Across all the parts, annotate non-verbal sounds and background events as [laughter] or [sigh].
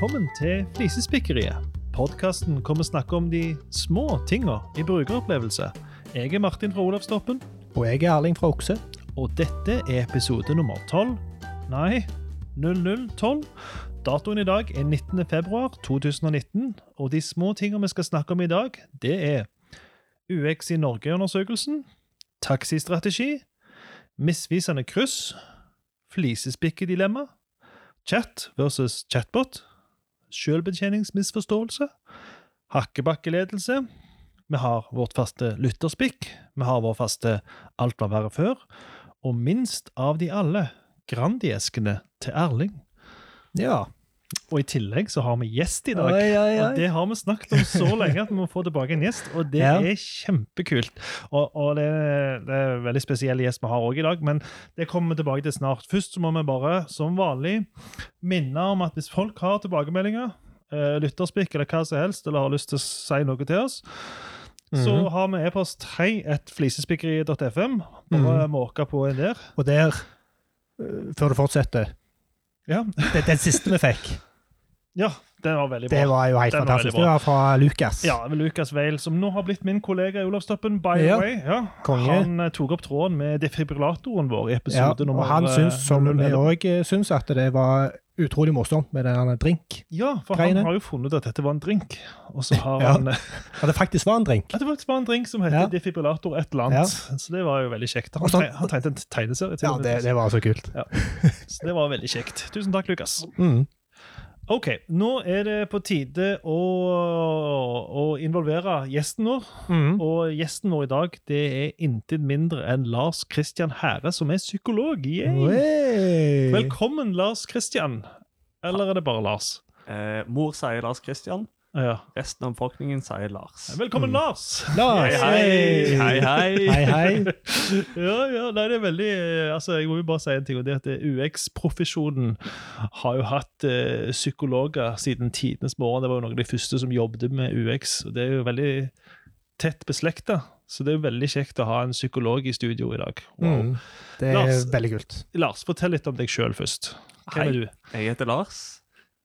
velkommen til Flisespikkeriet. Podkasten hvor vi snakker om de små tinga i brukeropplevelse. Jeg er Martin fra Olavstoppen, Og jeg er Erling fra Okse. og dette er episode nummer 12. Nei, 0012. Datoen i dag er 19. februar 2019, og de små tinga vi skal snakke om i dag, det er UX i Norge-undersøkelsen, taxistrategi, misvisende kryss, flisespikkedilemma, chat versus chatbot, selvbetjeningsmisforståelse, hakkebakkeledelse, vi har vårt faste lytterspikk, vi har vår faste alt var verre før, og minst av de alle, Grandi-eskene til Erling. Ja. Og i tillegg så har vi gjest i dag. Oi, oi, oi. Og det har vi snakket om så lenge at vi må få tilbake en gjest, og det Ja. er kjempekult. Og, og det, det er en veldig spesiell gjest vi har òg i dag, men det kommer vi tilbake til snart. Først så må vi bare, som vanlig, minne om at hvis folk har tilbakemeldinger, eh, lytterspikk eller hva som helst, eller har lyst til å si noe til oss, så Mhm. har vi e-post hei et flisespikkeri.fm. Bare Mhm. måke på en der. Og der, øh, før du fortsetter Ja, det, Den siste vi fikk, ja den var veldig bra. det var jo helt Den fantastisk. Det var fra Lukas. Ja, Lukas Weil, som nå har blitt min kollega i Olavstoppen, by the Ja. way. Ja. Han eh, tok opp tråden med defibrillatoren vår i Ja, og nummer han eh, syns, som vi 011. òg syns, at det var utrolig morsomt med den drink. Ja, for greiene. han har jo funnet at dette var en drink. Og så har [laughs] Ja. han eh, At det faktisk var en drink. [laughs] At det faktisk var en drink som heter Ja. defibrillator et eller annet. Så det var jo veldig kjekt. Han, så- han tegnet en tegneserie til Ja, det, det var så kult. [laughs] Så det var veldig kjekt. Tusen takk, Lukas. Mm. Ok, nå er det på tide å, å involvere gjesten vår. Mm. Og gjesten vår i dag det er intet mindre enn Lars Kristian Hære, som er psykolog. Velkommen, Lars Kristian. Eller er det bare Lars? Eh, mor sier Lars Kristian, Ja. resten av befolkningen sier Lars. Velkommen, Mm. Lars! Lars. Hei, hei, hei. Hei, [laughs] hei. [laughs] ja, ja, nei, det er veldig eh, Altså, Jeg må jo bare si en ting, og det er at eh, UX-profesjonen har jo hatt eh, psykologer siden tidenes morgen. Det var jo noen av de første som jobbet med UX, og det er jo veldig tett beslekta. Så det er jo veldig kjekt å ha en psykolog i studio i dag. Wow. Mm. Det er Lars. veldig kult. Lars, fortell litt om deg sjøl først. Hvem Hei. er du? Jeg heter Lars.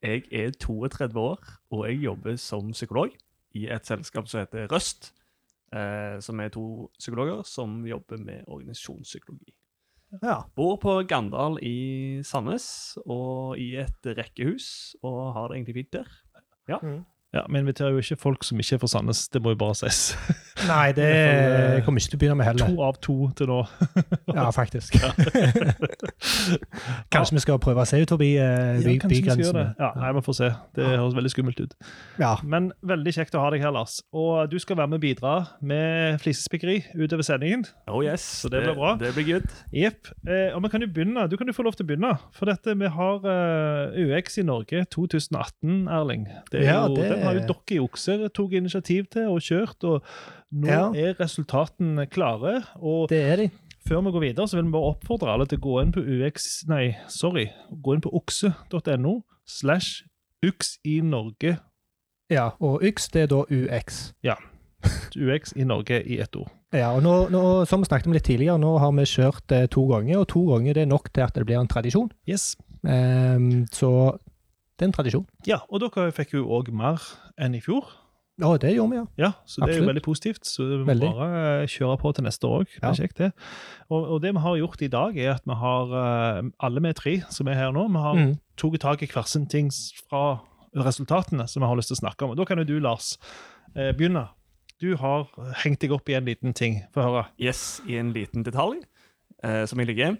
Jeg er 32 år, og jeg jobber som psykolog i et selskap som heter Røst. Eh, som er to psykologer som jobber med organisasjonspsykologi. Ja. Bor på Gandal i Sandnes og i et rekkehus, og har det egentlig fint der. Ja, Vi inviterer jo ikke folk som ikke er fra Sandnes, det må jo bare sies. [laughs] Nei, det eh, kommer ikke til å begynne med heller. To av to til nå. Ja, faktisk. [laughs] [laughs] Kanskje vi skal prøve å se ut forbi uh, Ja, vi skal gjøre bygrensene. Ja, nei, vi får se. Det høres veldig skummelt ut. Ja. Men veldig kjekt å ha deg her, Lars. Og du skal være med og bidra med flisespikkeri utover sendingen. Oh yes, Så det blir bra. Det blir good. Jepp. Eh, og vi kan jo begynne. Du kan jo få lov til å begynne. For dette, vi har uh, UX i Norge 2018, Erling. Det er Ja, jo, det- har jo dere i Okser tok initiativ til og kjørt. Og nå Ja. er resultatene klare. Og Det er de. før vi går videre, så vil vi bare oppfordre alle til å gå inn på UX Nei, sorry. Gå inn på okse.no slash UX i Norge. Ja, og UX, det er da UX. UX i Norge i ett ord. Ja, og nå, nå, som vi snakket om litt tidligere, nå har vi kjørt eh, to ganger, og to ganger det er nok til at det blir en tradisjon. Yes. Um, så det er en tradisjon. Ja, og dere fikk jo òg mer enn i fjor. Ja, det gjorde vi, ja. Ja, så det er jo veldig positivt. Så vi må Veldig. bare eh, kjøre på til neste år òg. Det Ja. kjekt, det. Og, og det vi har gjort i dag, er at vi har eh, alle vi tre som er her nå, vi har Mm. tatt tak i hver sin ting fra resultatene som vi har lyst til å snakke om. Og Da kan jo du, Lars, eh, begynne. Du har hengt deg opp i en liten ting. Få høre. Yes, i en liten detalj eh, som jeg ligger.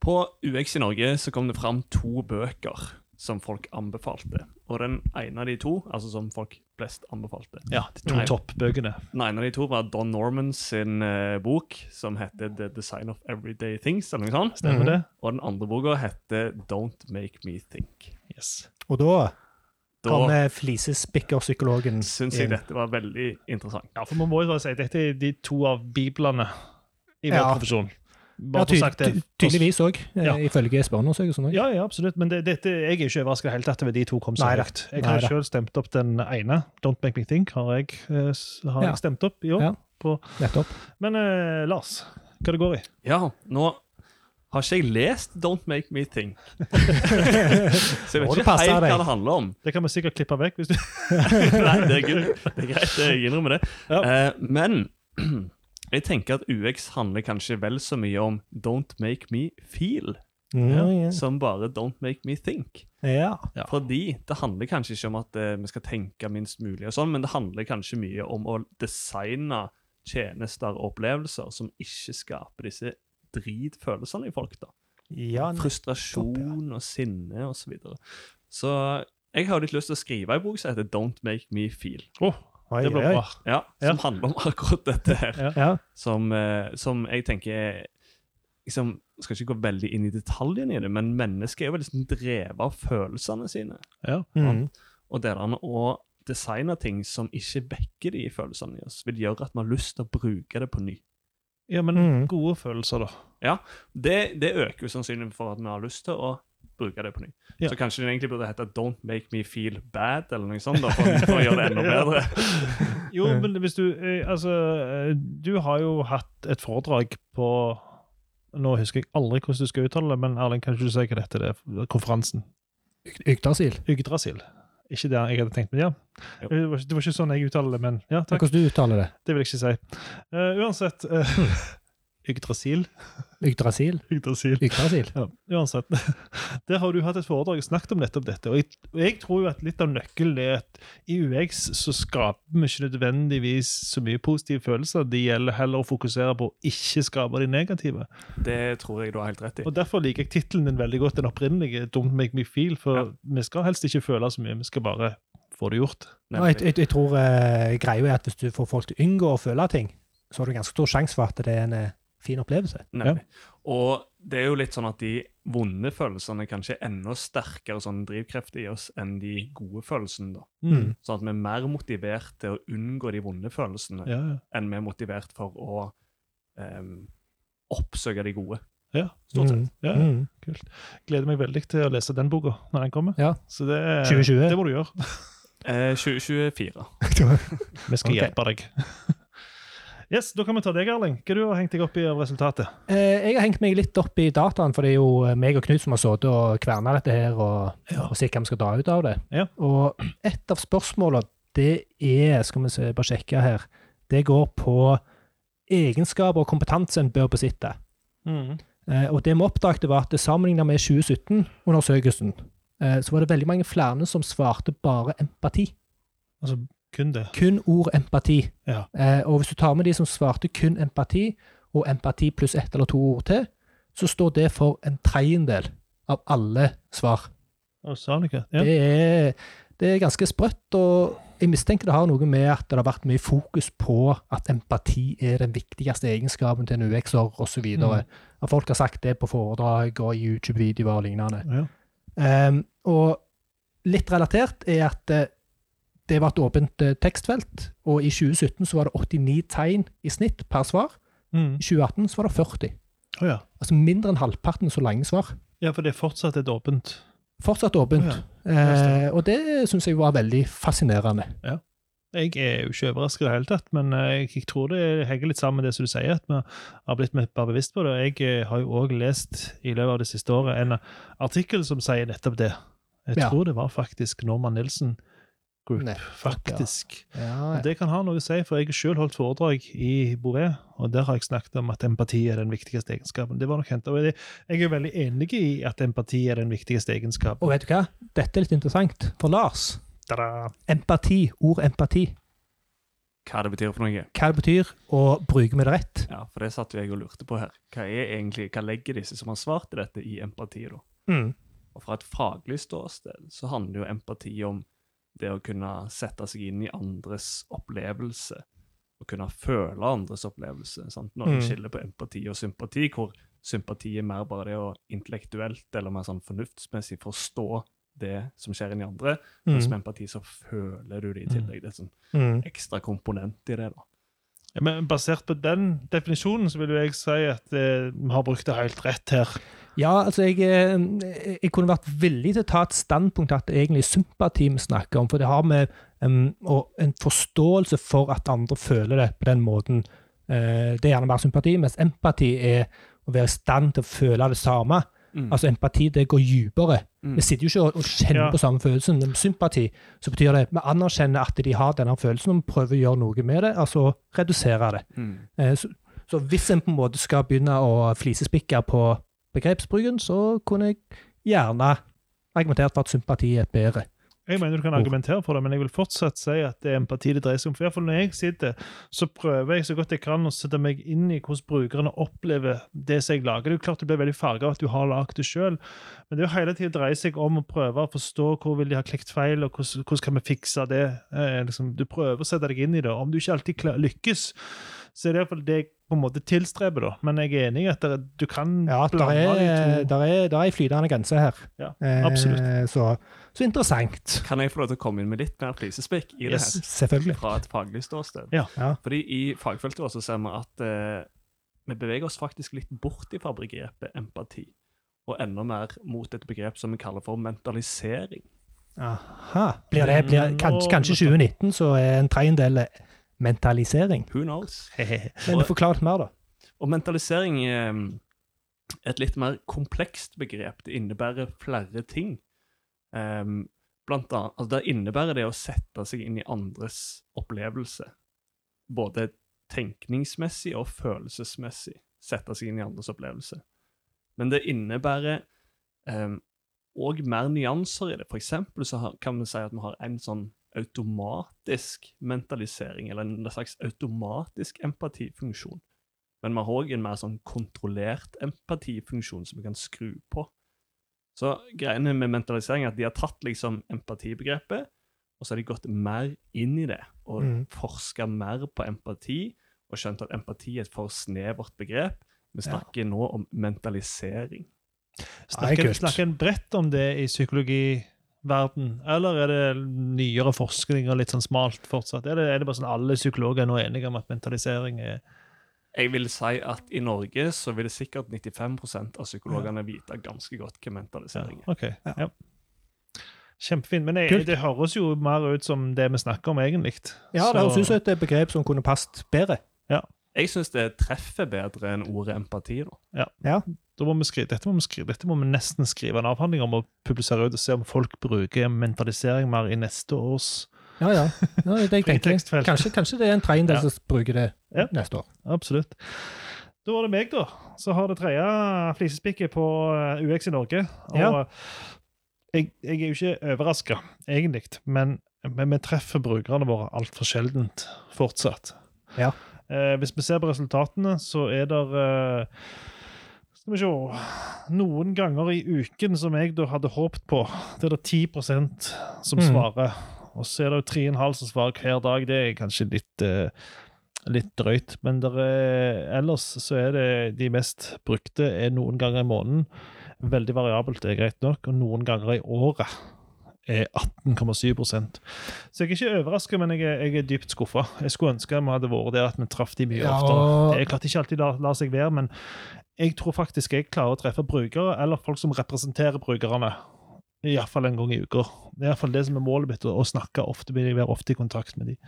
På UX i Norge så kom det fram to bøker som folk anbefalte. Og den ene av de to, altså som folk flest anbefalte Ja, de to toppbøkene. Den ene av de to var Don Norman sin uh, bok, som heter The Design of Everyday Things. eller noe sånt. Stemmer Mhm. det? Og den andre boka heter Don't Make Me Think. Yes. Og da Da kan flisespikkerpsykologen syns jeg inn. dette var veldig interessant. Ja, for man må jo bare si dette er de to av biblene i vår Ja. profesjon. Ja, Bare ja, ty sagt det. ty tydeligvis òg, Ja. ifølge spørreundersøkelsen. Ja, ja, absolutt. Men det, det, jeg er ikke overrasket helt at de to kom så Nei høyt. Jeg har sjøl stemt opp den ene. Don't Make Me Think har jeg, eh, har Ja. jeg stemt opp i år. Ja. På. Nettopp. Men eh, Lars, hva det går i? Ja, nå har ikke jeg lest Don't Make Me Think. [laughs] Så jeg vet ikke helt hva det handler om. Det kan vi sikkert klippe vekk. hvis du... [laughs] Nei, det er, det er greit, jeg innrømmer det. Ja. Uh, men [clears throat] jeg tenker at UX handler kanskje vel så mye om Don't Make Me Feel, Mm, ja. som bare Don't Make Me Think. ja. Ja. Fordi det handler kanskje ikke om at uh, vi skal tenke minst mulig, og sånn, men det handler kanskje mye om å designe tjenester og opplevelser som ikke skaper disse dritfølelsene i folk. da. ja Frustrasjon og sinne osv. Så, videre. så jeg har litt lyst til å skrive en bok som heter Don't Make Me Feel. Åh, Oi, det bra. Ja, Ja. Som handler om akkurat dette her. Ja. Ja. Som, eh, som jeg tenker er liksom, Skal ikke gå veldig inn i detaljene i det, men mennesket er jo sånn drevet av følelsene sine. Ja. Mm. Og det der å designe ting som ikke vekker de følelsene i oss, vil gjøre at vi har lyst til å bruke det på ny. ja, men Mm. gode følelser, da. Det, det øker jo sannsynligheten for at vi har lyst til å bruke det på ny. Ja. Så kanskje den egentlig burde hete 'Don't make me feel bad', eller noe sånt, da, for, for å gjøre det enda [laughs] bedre. [laughs] Jo, men hvis du eh, Altså, eh, du har jo hatt et foredrag på Nå husker jeg aldri hvordan du skal uttale det, men Erling, kan ikke du si hva dette er? Konferansen. Yggdrasil. Yggdrasil. Ikke det jeg hadde tenkt, men ja. Det var, ikke- det var ikke sånn jeg uttaler det, men ja, takk. Hvordan du uttaler det? Det vil jeg ikke si. Uh, uansett uh, [laughs] Yggdrasil. Yggdrasil? Yggdrasil. Yggdrasil. Ja, uansett. [laughs] Der har du hatt et foredrag og snakket om nettopp dette. Og jeg, og jeg tror jo at litt av nøkkelen er at i UX så skaper vi ikke nødvendigvis så mye positive følelser. Det gjelder heller å fokusere på å ikke skape de negative. Det tror jeg du har helt rett i. Og Derfor liker jeg tittelen din veldig godt, den opprinnelige 'Don't Make Me Feel'. For Ja. vi skal helst ikke føle så mye, vi skal bare få det gjort. Ja, jeg, jeg, jeg tror uh, greia er at hvis du får folk til å unngå å føle ting, så har du ganske stor sjanse for at det er en eh, fin opplevelse. Ja. Og det er jo litt sånn at de vonde følelsene kanskje er enda sterkere sånn drivkreft i oss enn de gode følelsene. da. Mm. Sånn at vi er mer motivert til å unngå de vonde følelsene Ja, ja. enn vi er motivert for å um, oppsøke de gode. ja. Stort sett. Mm. Ja, Mm. Gleder meg veldig til å lese den boka når den kommer. Ja. Så det, 2020. det må du gjøre. Eh, 2024. [laughs] Vi skal hjelpe deg. Yes, Da kan vi ta deg, Erling. Hva du har hengt deg opp i av resultatet? Eh, jeg har hengt meg litt opp i dataen, for det er jo eh, meg og Knut som har sittet og kverna dette her og, Ja. og sett hva vi skal dra ut av det. Ja. Og et av spørsmålene, det er Skal vi se, bare sjekke her. Det går på egenskaper og kompetanse en bør besitte. Eh, og det vi oppdaget, var at sammenlignet med 2017-undersøkelsen, eh, så var det veldig mange flere som svarte bare empati. Altså kun det. Kun ord empati. Ja. Eh, og hvis du tar med de som svarte kun empati, og empati pluss ett eller to ord til, så står det for en tredjedel av alle svar. Ikke? Ja. Det, er, det er ganske sprøtt, og jeg mistenker det har noe med at det har vært mye fokus på at empati er den viktigste egenskapen til en UX-er osv. Mm. At folk har sagt det på foredrag og i YouTube-videoer og lignende. Ja. Um, og litt relatert er at eh, det var et åpent eh, tekstfelt, og i 2017 så var det 89 tegn i snitt per svar. Mm. I 2018 så var det 40. Oh, ja. Altså mindre enn halvparten så lange svar. ja, for det er fortsatt et åpent Fortsatt åpent. Å Eh, og det syns jeg var veldig fascinerende. Jeg er jo ikke overrasket i det hele tatt, men eh, jeg, jeg tror det henger litt sammen med det som du sier, at vi har blitt mer bevisst på det. Jeg eh, har jo òg lest i løpet av det siste året en artikkel som sier nettopp det. Jeg Ja. tror det var faktisk Norman Nilsen Group, Nettopp, ja. faktisk. Ja, Og Det kan ha noe å si, for jeg har selv holdt foredrag i Bouvet, og der har jeg snakket om at empati er den viktigste egenskapen. Det var nok hentet. Og jeg jeg er veldig enig i at empati er den viktigste egenskapen. Og vet du hva? Dette er litt interessant. For Lars, Tada! empati, ord empati, Hva det betyr for noe. hva det betyr, og bruker vi det rett? Ja, For det satt jo jeg og lurte på her. Hva er egentlig, hva legger disse som har svart til dette, i empati? da? Mm. Og fra et faglig ståsted så handler jo empati om det å kunne sette seg inn i andres opplevelse. Og kunne føle andres opplevelse. sant? Når Mm. skiller på empati og sympati, hvor sympati er mer bare det å intellektuelt eller mer sånn fornuftsmessig forstå det som skjer inni andre. Mens Mm. med empati så føler du det i tillegg. Det er sånn Mm. ekstra komponent i det. da. Ja, Men basert på den definisjonen så vil jeg si at eh, vi har brukt det helt rett her. Ja, altså jeg, eh, jeg kunne vært villig til å ta et standpunkt at det egentlig er sympati vi snakker om, for det har med em, en forståelse for at andre føler det på den måten. Eh, det er gjerne mer sympati, mens empati er å å være i stand til å føle det samme. Mm. Altså empati, det går dypere. Mm. Vi sitter jo ikke og, og kjenner Ja. på samme følelsen. Men sympati, så betyr det vi anerkjenner at de har denne følelsen, og vi prøver å gjøre noe med det, altså redusere det. Mm. Eh, Så, så hvis en på en måte skal begynne å flisespikke på begrepsbruken, så kunne jeg gjerne argumentert for at sympati er bedre. Jeg mener du kan argumentere for det, men jeg vil fortsatt si at det er empati det dreier seg om. For i hvert fall når jeg sitter, så prøver jeg så godt jeg kan å sette meg inn i hvordan brukerne opplever det som jeg lager. Det er jo klart det blir veldig farga av at du har lagd det sjøl, men det er jo hele tiden dreier seg om å prøve å forstå hvor vil de ha klekt feil, og hvordan, hvordan kan vi fikse det. Eh, liksom, du prøver å sette deg inn i det. Om du ikke alltid lykkes, så er det iallfall det jeg på en måte tilstreber, da. Men jeg er enig i at det, du kan Ja, der blande er, de to. der er, der er en flytende grense her. Ja, Eh, absolutt. Så, så interessant. Kan jeg få lov til å komme inn med litt mer flisespikk i Yes. det Selvfølgelig. Fra et faglig ståsted. Ja. Ja. Fordi i fagfeltet også ser vi at eh, vi beveger oss faktisk litt bort fra begrepet empati, og enda mer mot et begrep som vi kaller for mentalisering. Aha. Blir det, blir, Mm, kanskje, kanskje 2019 så er en tredjedel mentalisering. Who knows? [laughs] Men forklar mer, da. Og mentalisering eh, er et litt mer komplekst begrep. Det innebærer flere ting. Em, blant annet, altså det innebærer det å sette seg inn i andres opplevelse. Både tenkningsmessig og følelsesmessig. Sette seg inn i andres opplevelse. Men det innebærer òg mer nyanser i det. For eksempel så har, kan vi si at vi har en sånn automatisk mentalisering, eller en slags automatisk empatifunksjon. Men vi har òg en mer sånn kontrollert empatifunksjon som vi kan skru på. Så greiene med mentalisering er at de har tatt liksom empatibegrepet, og så har de gått mer inn i det og Mm. forska mer på empati, og skjønt at empati er et for snevert begrep. Vi Ja. snakker nå om mentalisering. Snakker, snakker en bredt om det i psykologiverden, eller er det nyere forskning og litt sånn smalt fortsatt? Er det, er det bare sånn alle psykologer er nå enige om at mentalisering er Jeg vil si at i Norge så vil sikkert 95% av psykologene vite ganske godt hva mentalisering er. OK. Ja. Ja. Kjempefint. Men jeg, det høres jo mer ut som det vi snakker om, egentlig. Ja, det høres ut som et begrep som kunne passet bedre. Jeg syns det treffer bedre enn ordet empati. da. Da må vi skrive, dette, må vi skrive, dette må vi nesten skrive en avhandling om og publisere ut og se om folk bruker mentalisering mer i neste års Ja, ja. ja det [laughs] tenker. Kanskje, kanskje det er en tredjedel Ja. som bruker det Ja. neste år. Absolutt. Da var det meg, da. Så har det tredje flisespikket på eh, UX i Norge. Og Ja. jeg, jeg er jo ikke overraska, egentlig, men, men vi treffer brukerne våre altfor sjeldent fortsatt. Ja. Eh, hvis vi ser på resultatene, så er det Skal vi se Noen ganger i uken som jeg da hadde håpet på, det er det 10 som Mm. svarer. Og så er det jo 3,5 som svarer hver dag. Det er kanskje litt eh, litt drøyt, men er, ellers så er det de mest brukte er noen ganger i måneden. Veldig variabelt, det er greit nok, og noen ganger i året er 18,7% Så jeg er ikke overraska, men jeg er, jeg er dypt skuffa. Jeg skulle ønske vi hadde vært der at vi traff de mye Ja, oftere. og- Det er klart ikke alltid lar la seg være, men jeg tror faktisk jeg klarer å treffe brukere, eller folk som representerer brukerne. Iallfall en gang i uka. Det er iallfall det som er målet mitt, å snakke ofte med dem, være ofte i kontakt med dem.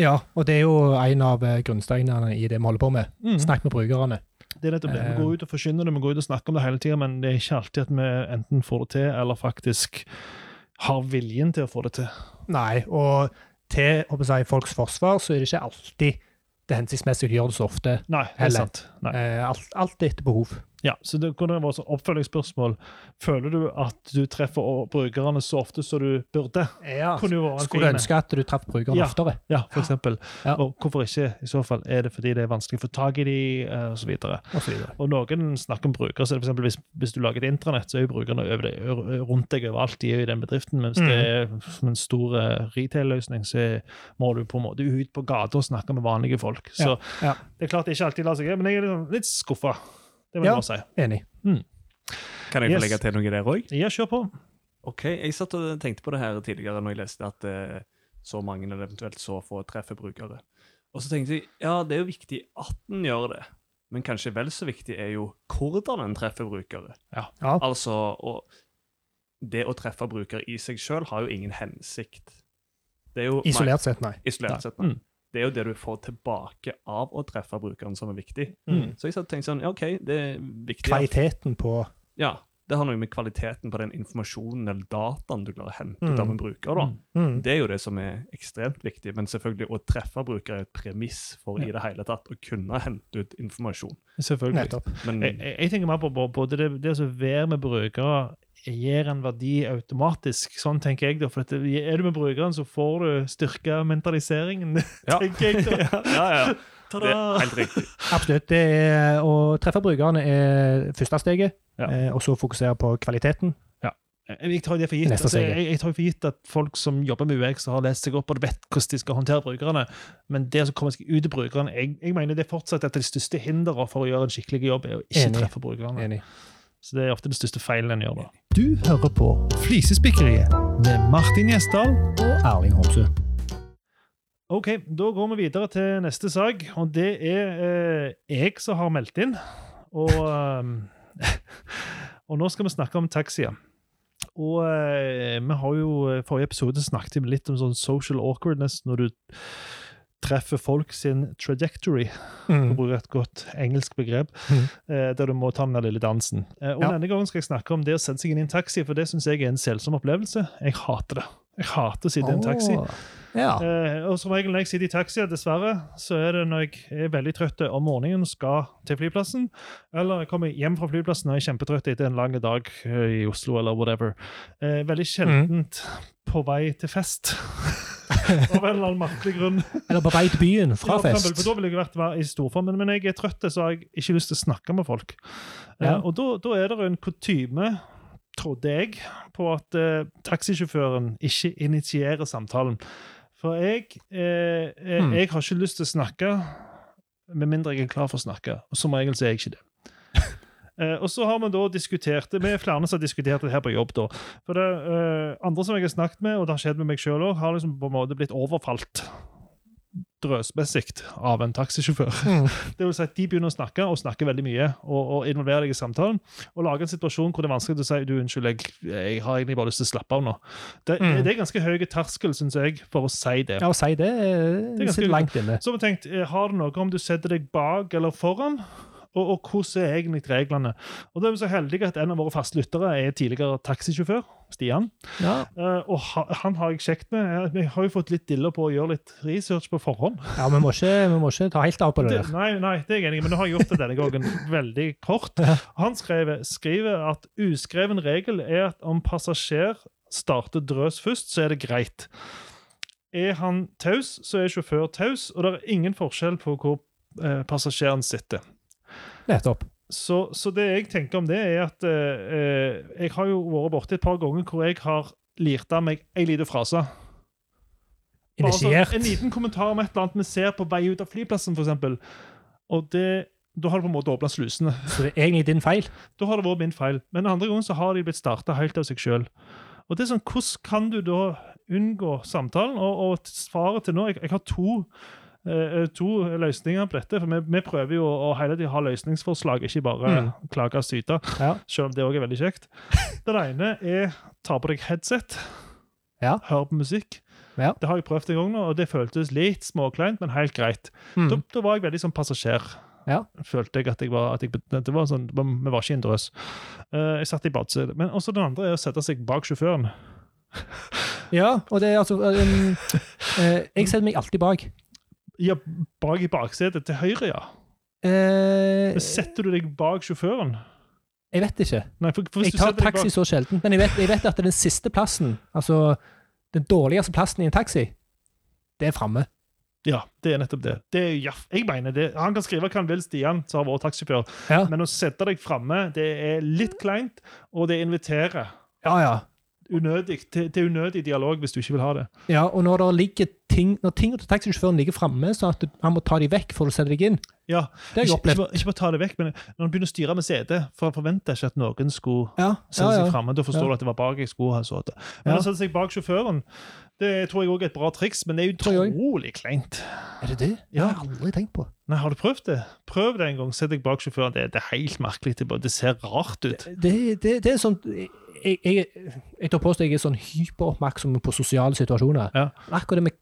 Ja, og det er jo en av eh, grunnsteinene i det vi holder på med. Mm. Snakk med brukerne. Det er nettopp det. Eh. Vi går ut og forkynner det, vi går ut og snakker om det hele tida, men det er ikke alltid at vi enten får det til, eller faktisk har viljen til å få det til. Nei, og til si, folks forsvar så er det ikke alltid det hensiktsmessig å gjøre det så ofte. Nei, det er sant. Eh, alt, alt etter behov. Ja, så det kunne vært et oppfølgingsspørsmål. Føler du at du treffer brukerne så ofte som du burde? Ja. Skulle du ønske at du traff brukerne Ja. oftere. Ja, for eksempel. Ja. Og hvorfor ikke? I så fall er det fordi det er vanskelig å få tak i de, osv. og så videre. Og så. Og noen snakker om brukere, så det for eksempel hvis, hvis du lager et intranett, så er jo brukerne det, rundt deg overalt. De er jo i den bedriften, mens mm. det er som en stor eh, retail-løsning, så må du på en måte ut på gata og snakke med vanlige folk. Så ja. det er klart det ikke alltid lar seg gjøre, men jeg er litt skuffa. Det vil jeg Ja. bare si. Enig. Kan jeg få Yes. legge til noe der òg? Ja, kjør på. Ok, Jeg satt og tenkte på det her tidligere når jeg leste at eh, så mange eller eventuelt så få treffer brukere. Og så tenkte jeg ja, det er jo viktig at en gjør det, men kanskje vel så viktig er jo hvordan en treffer brukere. Ja. Altså, og det å treffe brukere i seg sjøl har jo ingen hensikt. Det er jo Isolert sett, nei. Isolert Nei. sett, nei. Mm. Det er jo det du får tilbake av å treffe brukeren, som er viktig. Mm. Så jeg satt og tenkte sånn, ja, OK, det er viktig. Kvaliteten på Ja, det har noe med kvaliteten på den informasjonen eller dataen du klarer å hente ut av Mm. en bruker. da. mm. Det er jo det som er ekstremt viktig, men selvfølgelig å treffe brukere er et premiss for i det hele tatt å kunne hente ut informasjon. Selvfølgelig. Nettopp. Men Jeg, jeg, tenker mer på- både det, det å være med brukere gir en verdi automatisk. Sånn tenker jeg da. For at er du med brukeren, så får du styrka mentaliseringen, [laughs] Ja. tenker jeg da. [laughs] ja, ja, det er helt riktig. Absolutt. Det er, å treffe brukerne er første steget, Ja. eh, og så fokusere på kvaliteten. Jeg tar det for gitt. Altså, jeg, jeg tar for gitt at folk som jobber med UX har lest seg opp og vet hvordan de skal håndtere brukerne, men det som kommer seg ut til brukerne jeg, jeg mener det er fortsatt et av de største hindrene for å gjøre en skikkelig jobb, er å ikke Enig. treffe brukerne. Enig. Så det er ofte den største feilen en gjør da. Du hører på Flisespikkeriet med Martin Gjesdal Og Erling Homsø. Ok, da går vi videre til neste sak, og det er eh, jeg som har meldt inn. Og, eh, [laughs] og nå skal vi snakke om taxier. Og eh, vi har jo i forrige episode snakket litt om sånn social awkwardness når du treffer folk sin trajectory, for å Mm. bruke et godt engelsk begrep, mm. eh, der du må ta den der lille dansen. Eh, og Ja. denne gangen skal jeg snakke om det å sette seg inn i en taxi, for det syns jeg er en selsom opplevelse. Jeg hater det. Jeg hater å sitte i en taxi. Oh. Ja. Eh, og som regel når jeg sitter i taxi, dessverre, så er det når jeg er veldig trøtt om morgenen og skal til flyplassen, eller jeg kommer hjem fra flyplassen og er kjempetrøtt etter en lang dag eh, i Oslo eller whatever. Eh, veldig sjeldent på vei til fest. [laughs] Av en eller annen merkelig grunn. Eller på vei til byen fra Ja, for fest. For da ville jeg vært i storform, men når jeg er trøtt, så har jeg ikke lyst til å snakke med folk. Eh, og da, da er det en kutyme, trodde jeg, på at eh, taxisjåføren ikke initierer samtalen. For jeg, eh, jeg, Hmm. jeg har ikke lyst til å snakke med mindre jeg er klar for å snakke. Og som regel så er jeg ikke det. Eh, og så har vi da diskutert det, Vi er flere som har diskutert det her på jobb. da. For det eh, Andre som jeg har snakket med, og det har skjedd med meg sjøl òg, har liksom på en måte blitt overfalt drøsmessig av en taxisjåfør. Mm. [laughs] Det vil si at De begynner å snakke, og snakker veldig mye, og, og involverer deg i samtalen. Og lager en situasjon hvor det er vanskelig å si du, unnskyld, jeg, jeg har egentlig bare lyst til å slappe av nå. Det, Mm. det er ganske høy terskel, syns jeg, for å si det. Ja, å si det, er det ganske- sitter langt inne. Så har vi tenkt, eh, har det noe om du setter deg bak eller foran? Og, og hvordan er egentlig reglene? Og da er vi så heldige at En av våre faste lyttere er tidligere taxisjåfør, Stian. Ja, Uh, og ha, han har jeg sjekket med. Vi har jo fått litt diller på å gjøre litt research på forhånd. ja vi, må ikke, vi må ikke ta helt av på Det, der. nei, nei, det er jeg enig i, men nå har jeg gjort det denne gangen [laughs] veldig kort. Han skriver, skriver at uskreven regel er at om passasjer starter drøs først, så er det greit. Er han taus, så er sjåfør taus, og det er ingen forskjell på hvor eh, passasjeren sitter. Nettopp. Så, så det jeg tenker om det, er at eh, eh, jeg har jo vært borti et par ganger hvor jeg har lirt av meg ei lita frase. Sånn, Initiert. en liten kommentar om et eller annet vi ser på vei ut av flyplassen, f.eks. Og det, da har det på en måte åpna slusene. Så det er egentlig din feil. [laughs] Da har det vært min feil. Men andre ganger så har de blitt starta helt av seg sjøl. Og det er sånn, hvordan kan du da unngå samtalen? Og, og svaret til nå Jeg, jeg har to, to løsninger på dette. For vi, vi prøver jo å hele tiden ha løsningsforslag, ikke bare Mm. klage og syte. Ja. Selv om det òg er veldig kjekt. Den ene er ta på deg headset. Ja. Hør på musikk. Ja. Det har jeg prøvd en gang nå, og det føltes litt småkleint, men helt greit. Mm. Da, da var jeg veldig sånn passasjer. Ja. Følte jeg at jeg var, at jeg, det var sånn, Vi var ikke i en drøs. Eh, jeg satt i badesetet. Men også den andre er å sette seg bak sjåføren. ja, og det er altså um, uh, Jeg setter meg alltid bak. Ja, bak i baksetet til høyre, ja. Eh, setter du deg bak sjåføren? jeg vet ikke. Nei, for, for Jeg tar taxi så sjelden. Men jeg vet, jeg vet at den siste plassen, altså den dårligste plassen i en taxi, det er framme. Ja, det er nettopp det. det er, ja, jeg mener det. Han kan skrive hva han vil, Stian, som har vært taxisjåfør, Ja. men å sette deg framme, det er litt kleint, og det inviterer ja, ja. Unødig, til, til unødig dialog hvis du ikke vil ha det. Ja, og når det ligger ting Når ting til taxisjåføren ligger framme, så at du- han må ta de vekk for å sette deg inn, Ja, det har jeg ikke, ikke, bare, ikke bare ta det vekk, men når han begynner å styre med setet, for han forventer ikke at noen skulle Ja, sette ja, seg framme. Da forstår Ja. du at det var bak jeg skulle ha sittet. Men Ja. å sette seg bak sjåføren, det tror jeg også er et bra triks, men det er utrolig kleint. Er det det? Ja. Det har jeg aldri tenkt på. Nei, Har du prøvd det? Prøv det en gang. Sett deg bak sjåføren. Det, det er helt merkelig. Det, det ser rart ut. Det, det, det er sånn jeg, jeg, jeg påstå jeg er sånn hyperoppmerksom på sosiale situasjoner. Ja. Akkurat det med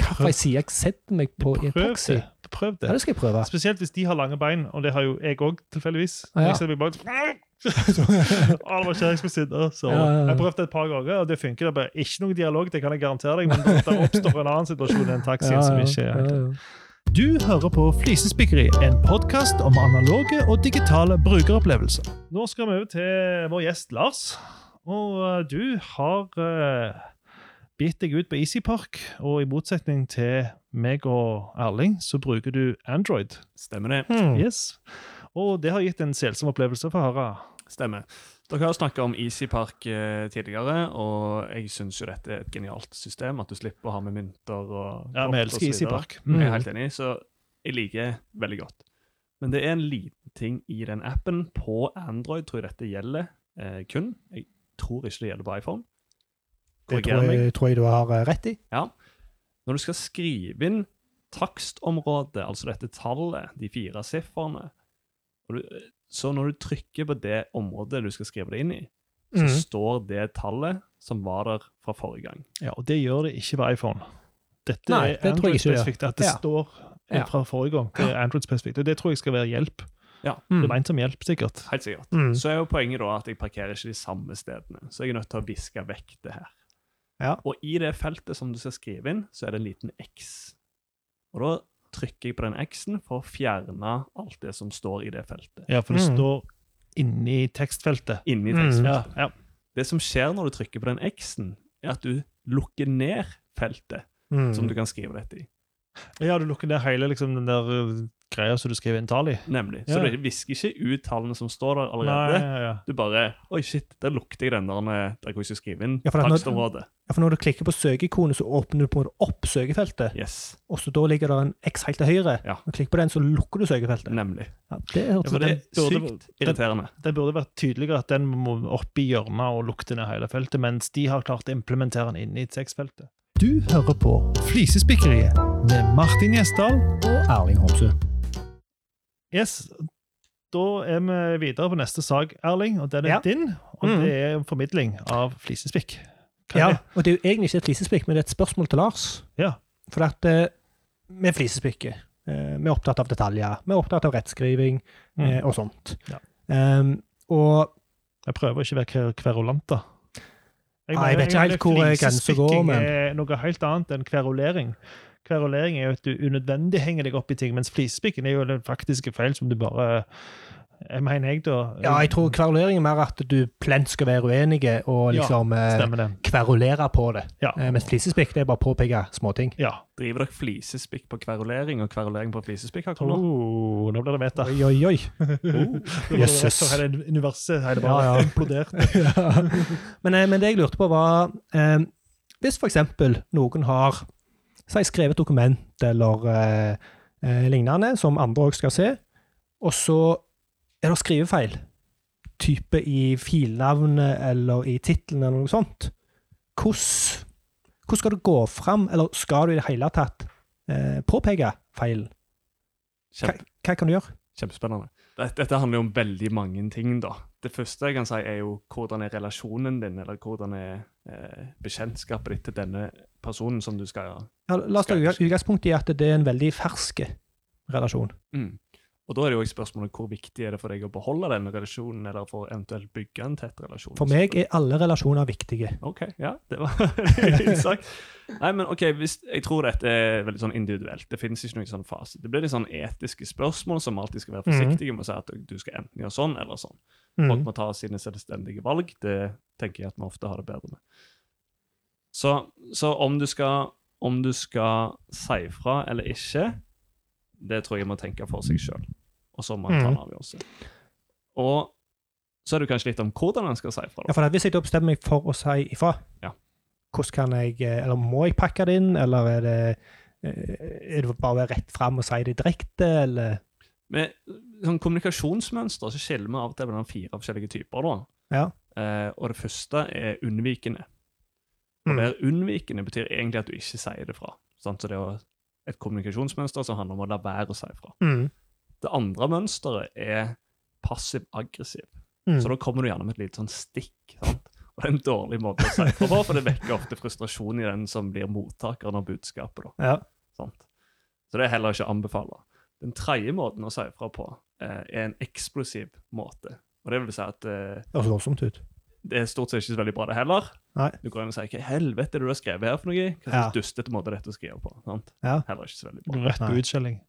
hva jeg sier jeg setter meg på i en taxi. det. Prøv Ja, det. det skal jeg prøve. Spesielt hvis de har lange bein, og det har jo jeg òg, tilfeldigvis. Ah, ja. Jeg meg bak Å, det var ikke jeg skulle sitte. Så jeg prøvde et par ganger, og det funker. Det er bare ikke noe dialog, det kan jeg garantere deg, men det oppstår en annen situasjon i en taxi som ikke er ja. Du hører på Flisespikkeri, en podkast om analoge og digitale brukeropplevelser. Nå skal vi over til vår gjest Lars. Og eh, du har uh, bitt deg ut på EasyPark, og i motsetning til meg og Erling, så bruker du Android. Stemmer det. Hmm. Yes. Og det har gitt en selsom opplevelse for høre. Stemmer. Dere har snakka om EasyPark eh, tidligere, og jeg syns jo dette er et genialt system. At du slipper å ha med mynter og Ja, vi elsker. EasyPark. Jeg er helt enig, så jeg liker veldig godt. Men det er en liten ting i den appen. På Android tror jeg dette gjelder eh, kun. Jeg tror ikke det gjelder på iPhone. Det tror jeg, tror jeg du har eh, rett i. Ja. Når du skal skrive inn takstområdet, altså dette tallet, de fire sifrene og du, Så når du trykker på det området du skal skrive det inn i, så mm. står det tallet som var der fra forrige gang. Ja, Og det gjør det ikke på iPhone. Dette Nei, er det tror jeg ikke det. Android-spesifikt. At det Ja. står Ja. fra forrige gang. Det er Android-spesifikt. Og det tror jeg skal være hjelp. Ja, Mm. Det er ment som hjelp, sikkert. helt sikkert. Mm. Så er jo poenget da at jeg parkerer ikke de samme stedene, så jeg er nødt til å viske vekk det her. Ja. Og i det feltet som du skal skrive inn, så er det en liten X. Og da trykker jeg på den X-en for å fjerne alt det som står i det feltet. Ja, for det Mm. står inni tekstfeltet. Inni Mm. Ja, ja. Det som skjer når du trykker på den X-en, er at du lukker ned feltet Mm. som du kan skrive dette i. ja du lukker ned hele liksom, den der greia som du skriver inn tall i. Nemlig. Ja. Så du visker ikke ut tallene som står der Nei, allerede. ja, ja. Du bare Oi, shit, der lukter jeg den der, der hvor jeg skal skrive inn Ja, takstområdet. Ja, for når du klikker på søkeikonet, så åpner du på en måte opp søkefeltet, Yes, og så da ligger det en X helt til høyre. Ja. Når du klikker på den, så lukker du søkefeltet. nemlig. Ja, det Ja, for Det er sykt irriterende. Det burde vært tydeligere at den må opp i hjørnet og lukte ned hele feltet, mens de har klart å implementere den inn i tekstfeltet. Du hører på Flisespikkeriet med Martin Gjesdal. Og Erling Homsø. Yes, da er vi videre på neste sak, Erling, og den er Ja. din. Og Mm. det er en formidling av flisespikk. Ja, og det er jo egentlig ikke et flisespikk, men det er et spørsmål til Lars. Ja. For at uh, vi flisespikker. Uh, vi er opptatt av detaljer. Vi er opptatt av rettskriving Mm. uh, og sånt. Ja. Um, og Jeg prøver ikke å være kverulant, da. Nei, jeg vet ikke helt hvor grensa går, men- er noe helt annet enn kverulering. Kverulering er jo at du unødvendig henger deg opp i ting, mens flisespikken er jo den faktiske feil som du bare Jeg mener jeg, da. ja, jeg tror kverulering er mer at du plent skal være uenige og liksom ja, kverulere på det. Ja. Eh, mens flisespikk det er bare å påpeke småting. ja. Driver dere flisespikk på kverulering og kverulering på flisespikk? Oh, nå blir det meta. Oi, oi, oi. [laughs] Oh, Jøsses. Hele universet hele bare Ja, [laughs] [laughs] ja. implodert. men, eh, men det jeg lurte på, var eh, Hvis for eksempel noen har si, skrevet dokument eller eh, eh, lignende, som andre òg skal se, og så er det skrivefeil, type i filnavnet eller i tittelen eller noe sånt, hvordan, hvordan skal du gå fram, eller skal du i det hele tatt eh, påpeke feilen? Hva, hva kan du gjøre? kjempespennende. Dette, dette handler jo om veldig mange ting, da. Det første jeg kan si, er jo hvordan er relasjonen din, eller hvordan er eh, bekjentskapet ditt til denne personen som du skal Ja, la oss ta utgangspunkt i at det er en veldig fersk relasjon. mm. Og da er det jo spørsmålet hvor viktig er det for deg å beholde denne relasjonen, eller for eventuelt bygge en tett relasjon? For meg er alle relasjoner viktige. OK, ja, det var [laughs] sagt. Nei, men ok, hvis, Jeg tror dette er veldig sånn individuelt. Det finnes ikke noen sånn fase. Det blir litt sånn etiske spørsmål som alltid skal være Mhm. forsiktige med å si at du skal enten gjøre sånn eller sånn. Folk Mm. må ta sine selvstendige valg. Det tenker jeg at vi ofte har det bedre med. Så, så om, du skal, om du skal si fra eller ikke, det tror jeg må tenke for seg sjøl. Og så må man ta en Mhm. avgjørelse. Og så er det kanskje litt om hvordan en skal si fra. Ja, for Hvis jeg da bestemmer meg for å si ifra, Ja. hvordan kan jeg, eh, eller må jeg pakke det inn, eller er det, eh, er det bare å være rett fram og si det direkte, eller Med sånn kommunikasjonsmønster så skiller vi av og til mellom fire forskjellige typer. da. Ja. Eh, og det første er unnvikende. Mm. det er unnvikende betyr egentlig at du ikke sier det fra. Sant? Så det er jo et kommunikasjonsmønster som handler om å la være å si fra. Mm. Det andre mønsteret er passiv-aggressiv. Mm. Så da kommer du gjerne med et lite sånn stikk. sant? Og det er en dårlig måte å si fra på, for det vekker ofte frustrasjon i den som blir mottakeren av budskapet. da. Ja. Sant? Så det er heller ikke å anbefale. Den tredje måten å si fra på eh, er en eksplosiv måte. Og det vil si at eh, Det høres voldsomt ut. det er stort sett ikke så veldig bra, det heller. Nei. Du går inn og sier 'hva i helvete er det du har skrevet her for noe?' Hva slags Ja. dustete måte er dette å skrive på? Sant? Ja. Heller ikke så veldig bra. Rett på utskjelling.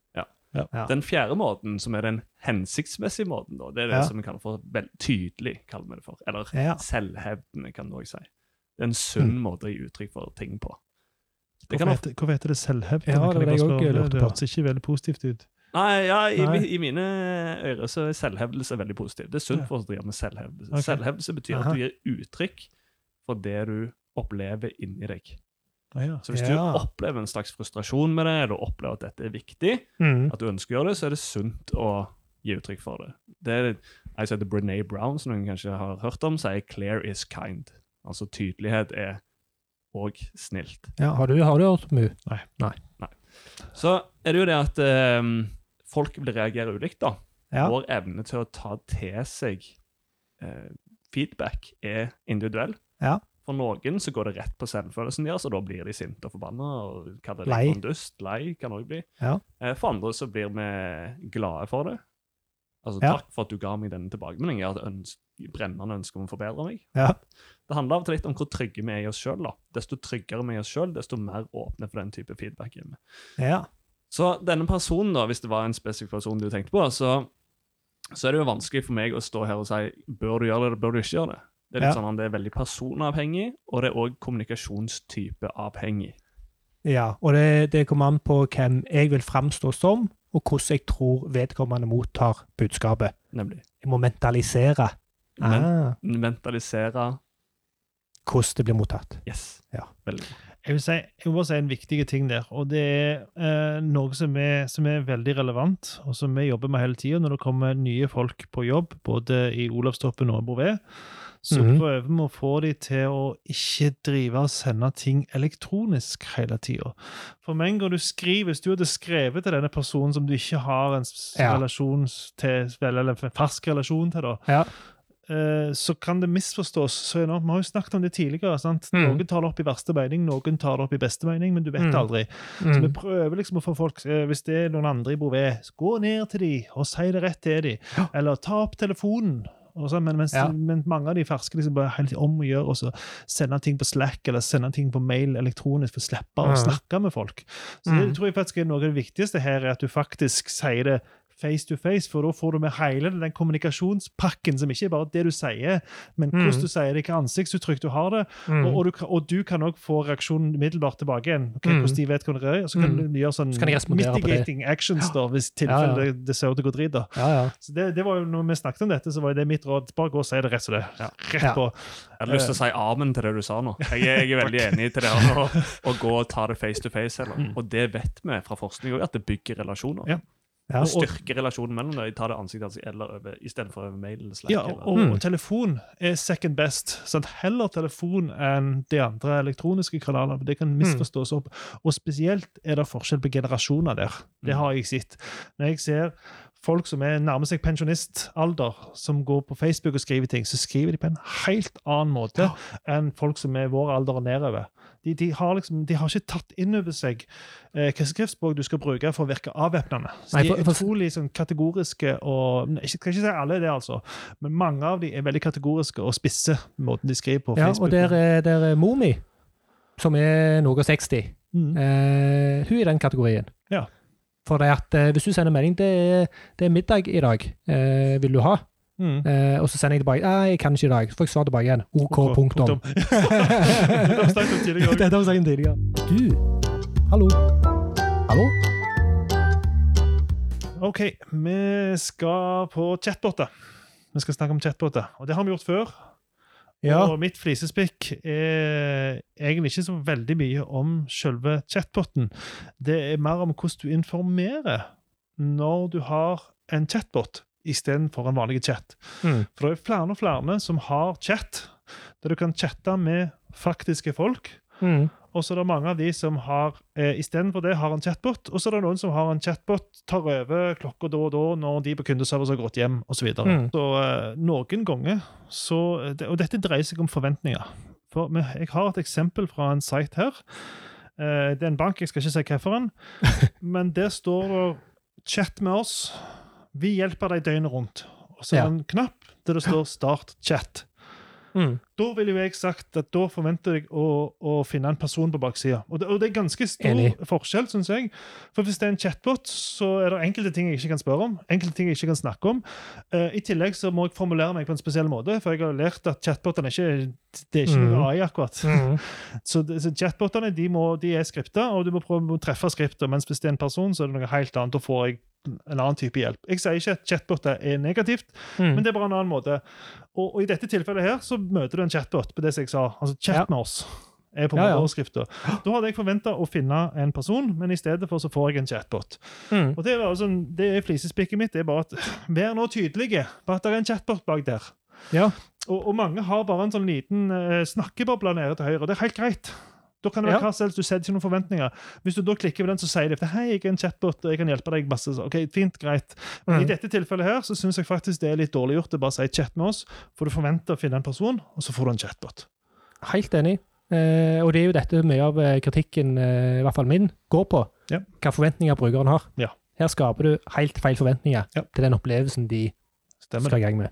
Ja. Den fjerde måten, som er den hensiktsmessige måten, da, det er det Ja. som vi kaller for vel, tydelig, kaller vi det for. Eller Ja. selvhevdende, kan du også si. Det er en sunn måte å gi uttrykk for ting på. Det Hvorfor heter, hvorfor heter det selvhevdende? Ja, det, det det Det hørtes ikke veldig positivt ut. nei, ja, i, Nei. i mine ører så er selvhevdelse veldig positivt. Det er sunt Ja. for oss å drive med selvhevdelse. Okay. Selvhevdelse betyr Aha. at du gir uttrykk for det du opplever inni deg. Ah, ja. Så hvis Ja. du opplever en slags frustrasjon med det, eller opplever at dette er viktig, Mm. at du ønsker å gjøre det, så er det sunt å gi uttrykk for det. Det er jeg som heter Brené Brown, som noen kanskje har hørt om, sier 'clear is kind'. Altså tydelighet er òg snilt. Ja, har, du, har du hørt mye? Så er det jo det at um, folk vil reagere ulikt, da. Ja. Vår evne til å ta til seg uh, feedback er individuell. Ja. For noen så går det rett på selvfølelsen deres, og da blir de sinte og forbanna. og kaller det Lei. dust. Lei kan også bli. Ja. Eh, For andre så blir vi glade for det. Altså, Ja. Takk for at du ga meg denne tilbakemeldingen. Jeg hadde ønsk, brennende ønske om å forbedre meg. Ja. Det handler av og til litt om hvor trygge vi er i oss sjøl. Desto tryggere vi er i oss sjøl, desto mer åpne for den type feedback hjemme. Ja. Så denne personen, da, hvis det var en spesifikk person du tenkte på, så, så er det jo vanskelig for meg å stå her og si bør du gjøre det, eller bør du ikke gjøre det. Det er litt Ja. sånn at det er veldig personavhengig, og det er òg kommunikasjonstype avhengig. ja. Og det, det kommer an på hvem jeg vil framstå som, og hvordan jeg tror vedkommende mottar budskapet. Nemlig. Jeg må mentalisere Men, ah, mentalisere hvordan det blir mottatt. Yes. Ja. Veldig bra. Jeg vil, si, jeg vil bare si en viktig ting der, og det er eh, noe som er, som er veldig relevant, og som vi jobber med hele tida når det kommer nye folk på jobb, både i Olavstoppen og Bouvet. Så Mhm. prøver vi å få de til å ikke drive og sende ting elektronisk hele tida. For med en gang du skriver, hvis du hadde skrevet til denne personen som du ikke har en Ja. relasjon til, eller en fersk relasjon til, da, Ja. eh, så kan det misforstås så enormt. Vi har jo snakket om det tidligere. sant? Mm. Noen tar det opp i verste mening, noen tar det opp i beste mening, men du vet Mm. aldri. Så vi Mm. prøver liksom å få folk, eh, hvis det er noen andre i Bouvet, gå ned til dem og si det rett til dem. Eller ta opp telefonen. Og så, men, mens, Ja. men mange av de ferske liksom bare helt om å gjøre og så sende ting på Slack eller sende ting på mail elektronisk for å slippe å Mhm. snakke med folk. Så det Mhm. tror jeg faktisk er noe av det viktigste her, er at du faktisk sier det face to face, for da får du med hele den kommunikasjonspakken, som ikke er bare det du sier, men hvordan du sier det, hvilket ansiktsuttrykk du har det, Mm. og, og, du, og du kan òg få reaksjonen umiddelbart tilbake igjen. Okay, Mm. hvordan de vet hvordan det er, Så kan Mm. du gjøre sånn Så mitigating actions da, hvis tilfellet Ja, ja. det, ser ut til å gå drit. da. Ja, ja. Så det, det var jo Når vi snakket om dette, så var det mitt råd. Bare gå og si det rett som det. Rett på. Jeg hadde lyst til å si amen til det du sa nå. Jeg er, jeg er veldig enig til det å, [laughs] å gå og ta det face to face. Eller. Mm. Og det vet vi fra forskning òg, at det bygger relasjoner. Ja. Og styrke relasjonen mellom dem. Ta det ansikt til ansikt eller over, istedenfor over mail eller Slack. Ja, eller. og, Mm. og telefon er second best. Sant? Heller telefon enn de andre elektroniske kanalene. for Det kan misforstås opp. Og spesielt er det forskjell på generasjoner der. Det Mm. har jeg sett. Når jeg ser folk som er nærmer seg pensjonistalder, som går på Facebook og skriver ting, så skriver de på en helt annen måte enn folk som er vår alder og nedover. De, de, har liksom, de har ikke tatt inn over seg eh, hvilket skriftspråk du skal bruke for å virke avvæpnende. Så Nei, de for- er utrolig sånn, kategoriske og Jeg skal ikke si alle det, altså, men mange av de er veldig kategoriske og spisse måten de skriver på ja, Facebook. og der er, der er mor mi, som er noe 60. Mm. Eh, hun er i den kategorien. Ja. For det at eh, hvis du sender melding det er, det er middag i dag, eh, vil du ha? Mm. Eh, og så sender jeg tilbake Nei, jeg kan ikke i dag. Så får jeg svar tilbake igjen. OK, Ok, punktum. [laughs] Det har vi snakket om tidligere. Du, hallo? Hallo? OK, vi skal på chatboter. Vi skal snakke om chatboter, og det har vi gjort før. Ja. Og mitt flisespikk er egentlig ikke så veldig mye om selve chatboten. Det er mer om hvordan du informerer når du har en chatbot istedenfor en vanlig chat. Mm. For det er flere og flere som har chat, der du kan chatte med faktiske folk. Mm. Og så er det mange av de som har eh, istedenfor det har en chatbot. Og så er det noen som har en chatbot, tar over klokka da og da når de på kundeservice har gått hjem osv. Så, videre. Mm. så eh, noen ganger så Og dette dreier seg om forventninger. For jeg har et eksempel fra en site her. Eh, det er en bank, jeg skal ikke si hvilken, [laughs] men der står det 'chat med oss'. Vi hjelper deg døgnet rundt. Og så er Ja. det en knapp der det står 'start chat'. Mm. Da ville jo jeg sagt at da forventer jeg å, å finne en person på baksida. Og, det- og det er ganske stor Enig. forskjell, syns jeg. For hvis det er en chatbot, så er det enkelte ting jeg ikke kan spørre om. Enkelte ting jeg ikke kan snakke om. Uh, I tillegg så må jeg formulere meg på en spesiell måte, for jeg har lært at chatbotene ikke det er ikke Mm. noe AI, akkurat. Mm. [laughs] Så, så chatbotene de, må, de er skripta, og du må prøve å treffe skriptet. Mens hvis det er en person, så er det noe helt annet. Da får jeg en annen type hjelp. Jeg sier ikke at chatboter er negativt, Mm. men det er bare en annen måte. Og, og i dette tilfellet her så møter du en chatbot på det som jeg sa. Altså chat Ja. med oss. Er på Ja, ja. overskrifta. Da hadde jeg forventa å finne en person, men i stedet for så får jeg en chatbot. Mm. Og Det er, altså, det er flisespikket mitt. det er bare at Vær nå tydelige på at det er en chatbot bak der. Ja. Og, og mange har bare en sånn liten uh, snakkeboble nede til høyre. og Det er helt greit. Da kan det være Ja. hva som helst, Du setter ikke noen forventninger. Hvis du da klikker på den, så sier de hei, jeg er en chatbot, jeg kan hjelpe deg masse. Så, ok, fint, greit. Mm. i dette tilfellet her, så syns jeg faktisk det er litt dårlig gjort å bare si chat med oss. For du forventer å finne en person, og så får du en chatbot. Helt enig. Eh, og det er jo dette mye av eh, kritikken, eh, i hvert fall min, går på. Ja. Hva forventninger brukeren har. Ja. Her skaper du helt feil forventninger Ja. til den opplevelsen de Stemmer skal i gang med.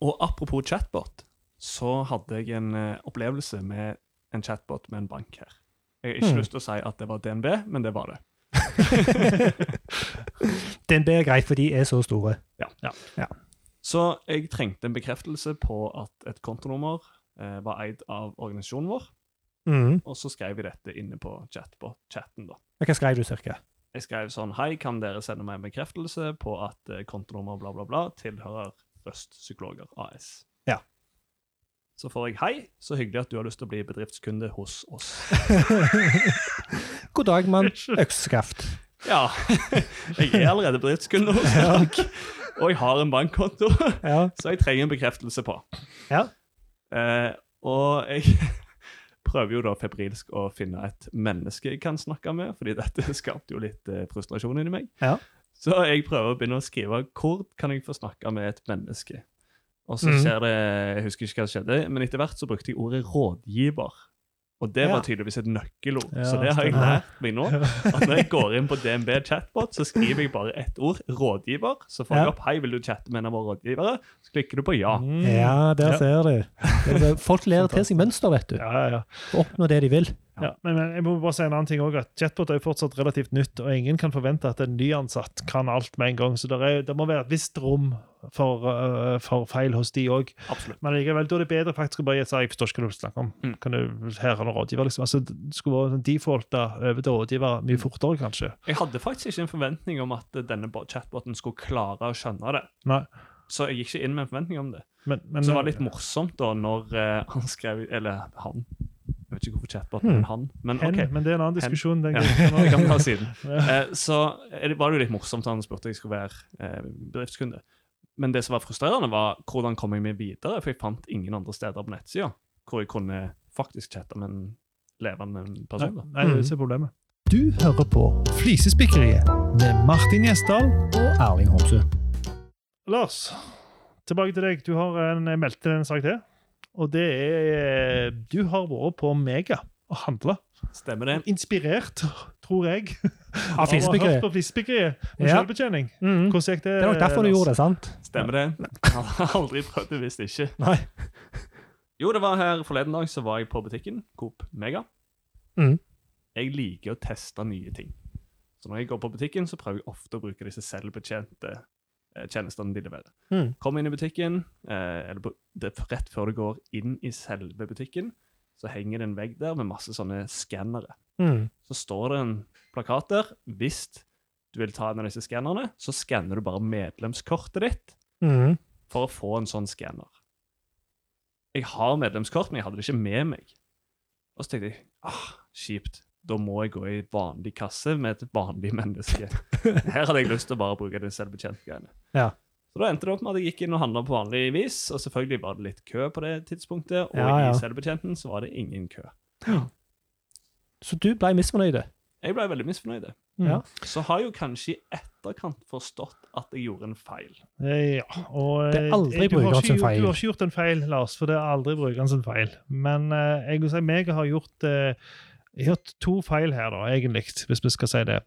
Og apropos chatbot, så hadde jeg en eh, opplevelse med en chatbot med en bank her. Jeg har ikke mm. lyst til å si at det var DNB, men det var det. [laughs] DNB er greit, for de er så store. Ja. Så jeg trengte en bekreftelse på at et kontonummer eh, var eid av organisasjonen vår, Mm. og så skrev jeg dette inne på chatbot-chatten. da. Hva skrev du cirka? Jeg skrev sånn Hei, kan dere sende meg en bekreftelse på at eh, kontonummer bla, bla, bla tilhører Røst Psykologer AS? Ja. Så får jeg hei, så hyggelig at du har lyst til å bli bedriftskunde hos oss. [laughs] God dag, mann. Økseskaft. Ja, jeg er allerede bedriftskunde hos dere, og jeg har en bankkonto, Ja. så jeg trenger en bekreftelse på. Ja. Eh, og jeg [laughs] prøver jo da febrilsk å finne et menneske jeg kan snakke med, fordi dette [laughs] skapte jo litt eh, frustrasjon inni meg. Ja. Så jeg prøver å begynne å skrive hvor kan jeg få snakke med et menneske. Og så Mhm. skjer det Jeg husker ikke hva som skjedde, men etter hvert så brukte jeg ordet rådgiver. Og det var tydeligvis et nøkkelord. Ja, så det har jeg lært meg nå. [laughs] At når jeg går inn på DNB chatbot, så skriver jeg bare ett ord, rådgiver. Så får jeg opp 'Hei, vil du chatte med en av våre rådgivere?' Så klikker du på ja. Mm. ja, der Ja. ser du. Folk lærer til seg mønster, vet du. Ja, ja, ja. Oppnå det de vil. Ja, men, men jeg må bare si en annen ting også, at Chatbot er jo fortsatt relativt nytt, og ingen kan forvente at en nyansatt kan alt med en gang. Så det, er, det må være et visst rom for, uh, for feil hos de òg. Men likevel, da er det bedre faktisk å bare si jeg forstår ikke hva du snakker om. Mm. Kan du her ha rådgiver, liksom. Altså, det skulle vært defaulta over til rådgiver mye fortere, kanskje. Jeg hadde faktisk ikke en forventning om at denne chatboten skulle klare å skjønne det. Nei. Så jeg gikk ikke inn med en forventning om det. Men, men Så det var litt morsomt da når eh, han skrev Eller han. Vet ikke hvorfor chatboten Hmm. er han, men hen, OK. Men det er en annen diskusjon. Den Ja, [laughs] kan ta siden. [laughs] Ja. uh, så det- var det jo litt morsomt han spurte jeg skulle være uh, bedriftskunde. Men det som var frustrerende, var hvordan kom jeg meg videre, for jeg fant ingen andre steder på nettsida hvor jeg kunne faktisk chatte med en levende person. da. nei, det er ikke problemet. Du hører på Flisespikkeriet med Martin Gjesdal. Og Erling Homsø. Lars, tilbake til deg. Du har en meldte en sak til. Og det er Du har vært på Mega og handla. Stemmer det? Inspirert, tror jeg. [laughs] Av Av å hørt på med Ja. selvbetjening. Mm. Hvordan gikk det? Det er nok derfor du gjorde det, sant? Stemmer det? [laughs] Jeg har aldri prøvd det hvis ikke. Nei. Jo, det var her forleden dag, så var jeg på butikken, Coop Mega. Mm. Jeg liker å teste nye ting. Så når jeg går på butikken, så prøver jeg ofte å bruke disse selvbetjente eh, tjenestene de leverer. Mm. Kom inn i butikken, eh, eller det, rett før du går inn i selve butikken, så henger det en vegg der med masse sånne skannere. Mm. Så står det en plakat der. Hvis du vil ta en av disse skannerne, så skanner du bare medlemskortet ditt Mm. for å få en sånn skanner. Jeg har medlemskort, men jeg hadde det ikke med meg. Og så tenkte jeg ah, kjipt. Da må jeg gå i vanlig kasse med et vanlig [laughs] menneske. Her hadde jeg lyst til å bare bruke den selvbetjente-greiene. Ja. Så da endte det opp med at jeg gikk inn og handla på vanlig vis, og selvfølgelig var det litt kø på det tidspunktet, og Ja, ja. i selvbetjenten så var det ingen kø. Så du ble misfornøyd? Jeg ble veldig misfornøyd. Mm. Ja. Så har jeg jo kanskje i etterkant forstått at jeg gjorde en feil. Eh, Ja, og Det er eh, aldri du har brukeren ikke feil. Du har ikke gjort en feil, Lars, for det er aldri brukeren sin feil. Men uh, jeg vil si meg har gjort eh, jeg har to feil her, da, egentlig, hvis vi skal si det.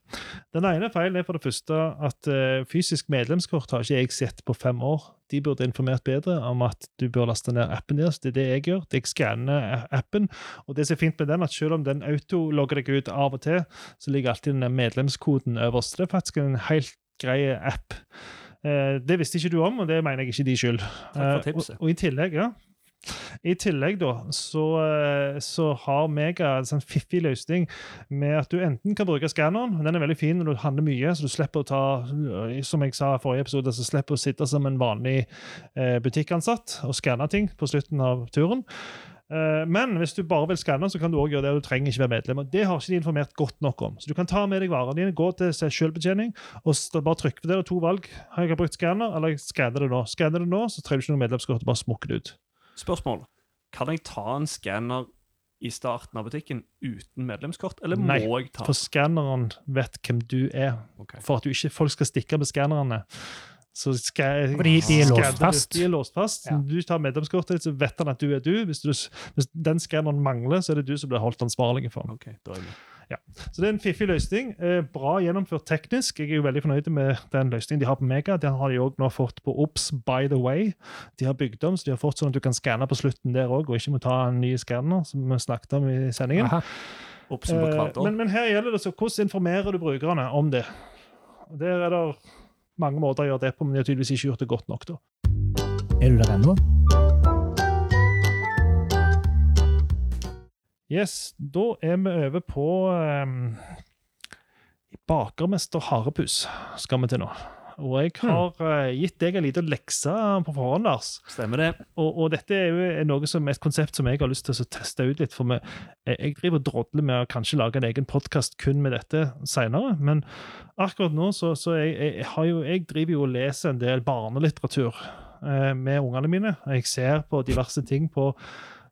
Den ene feilen er for det første at uh, fysisk medlemskort har ikke jeg sett på fem år. De burde informert bedre om at du bør laste ned appen deres. Det er det jeg gjør. Jeg skanner appen. Og det som er fint med den, at selv om den autologger deg ut av og til, så ligger alltid den medlemskoden øverst. Det er faktisk en helt grei app. Uh, det visste ikke du om, og det mener jeg ikke de skyld. Takk for tipset. tipset. Og, og i tillegg, ja. I tillegg da, så, eh, så har Mega en sånn fiffig løsning med at du enten kan bruke skanneren, den er veldig fin når du handler mye, så du slipper å ta, som jeg sa i forrige episode, så slipper å sitte som en vanlig eh, butikkansatt og skanne ting på slutten av turen. Eh, Men hvis du bare vil skanne, så kan du også gjøre det, og du trenger ikke være medlem. og Det har ikke de informert godt nok om. Så du kan ta med deg varene dine, gå til selvbetjening og bare trykke på det. Det er to valg. Har jeg brukt skanner, eller skanner det nå? Skanner det nå, så trenger du ikke noe medlemskort, bare smukker det ut. Spørsmål. Kan jeg ta en skanner i starten av butikken uten medlemskort, eller må Nei, jeg ta For skanneren vet hvem du er. Okay. For at du ikke folk skal stikke med skannerne. Så skal, Fordi de er låst fast. De er låst fast. Ja. Du tar medlemskortet ditt, så vet han at du er du. Hvis, du. hvis den skanneren mangler, så er det du som blir holdt ansvarlig for. den. da med. Så det er en fiffig løsning. Eh, bra gjennomført teknisk. Jeg er jo veldig fornøyd med den løsningen de har på Mega. Den har de òg nå fått på Ops by the way. De har bygd om, så de har fått sånn at du kan skanne på slutten der òg, og ikke må ta en ny skanner, som vi snakket om i sendingen. Aha. Eh, men, men her gjelder det så hvordan informerer du brukerne om det? Der er det mange måter å gjøre det på, men de har tydeligvis ikke gjort det godt nok. da. Er du der ennå? Yes, da er vi over på um, Bakermester Harepus skal vi til nå. Og jeg har uh, gitt deg en liten lekse på forhånd, Lars. Stemmer det. Og, og dette er jo noe som, et konsept som jeg har lyst til å teste ut litt. For vi, jeg, driver og drodler med å kanskje lage en egen podkast kun med dette senere. Men akkurat nå så, så jeg, jeg, har jo, jeg driver jo og leser en del barnelitteratur uh, med ungene mine. Jeg ser på diverse ting på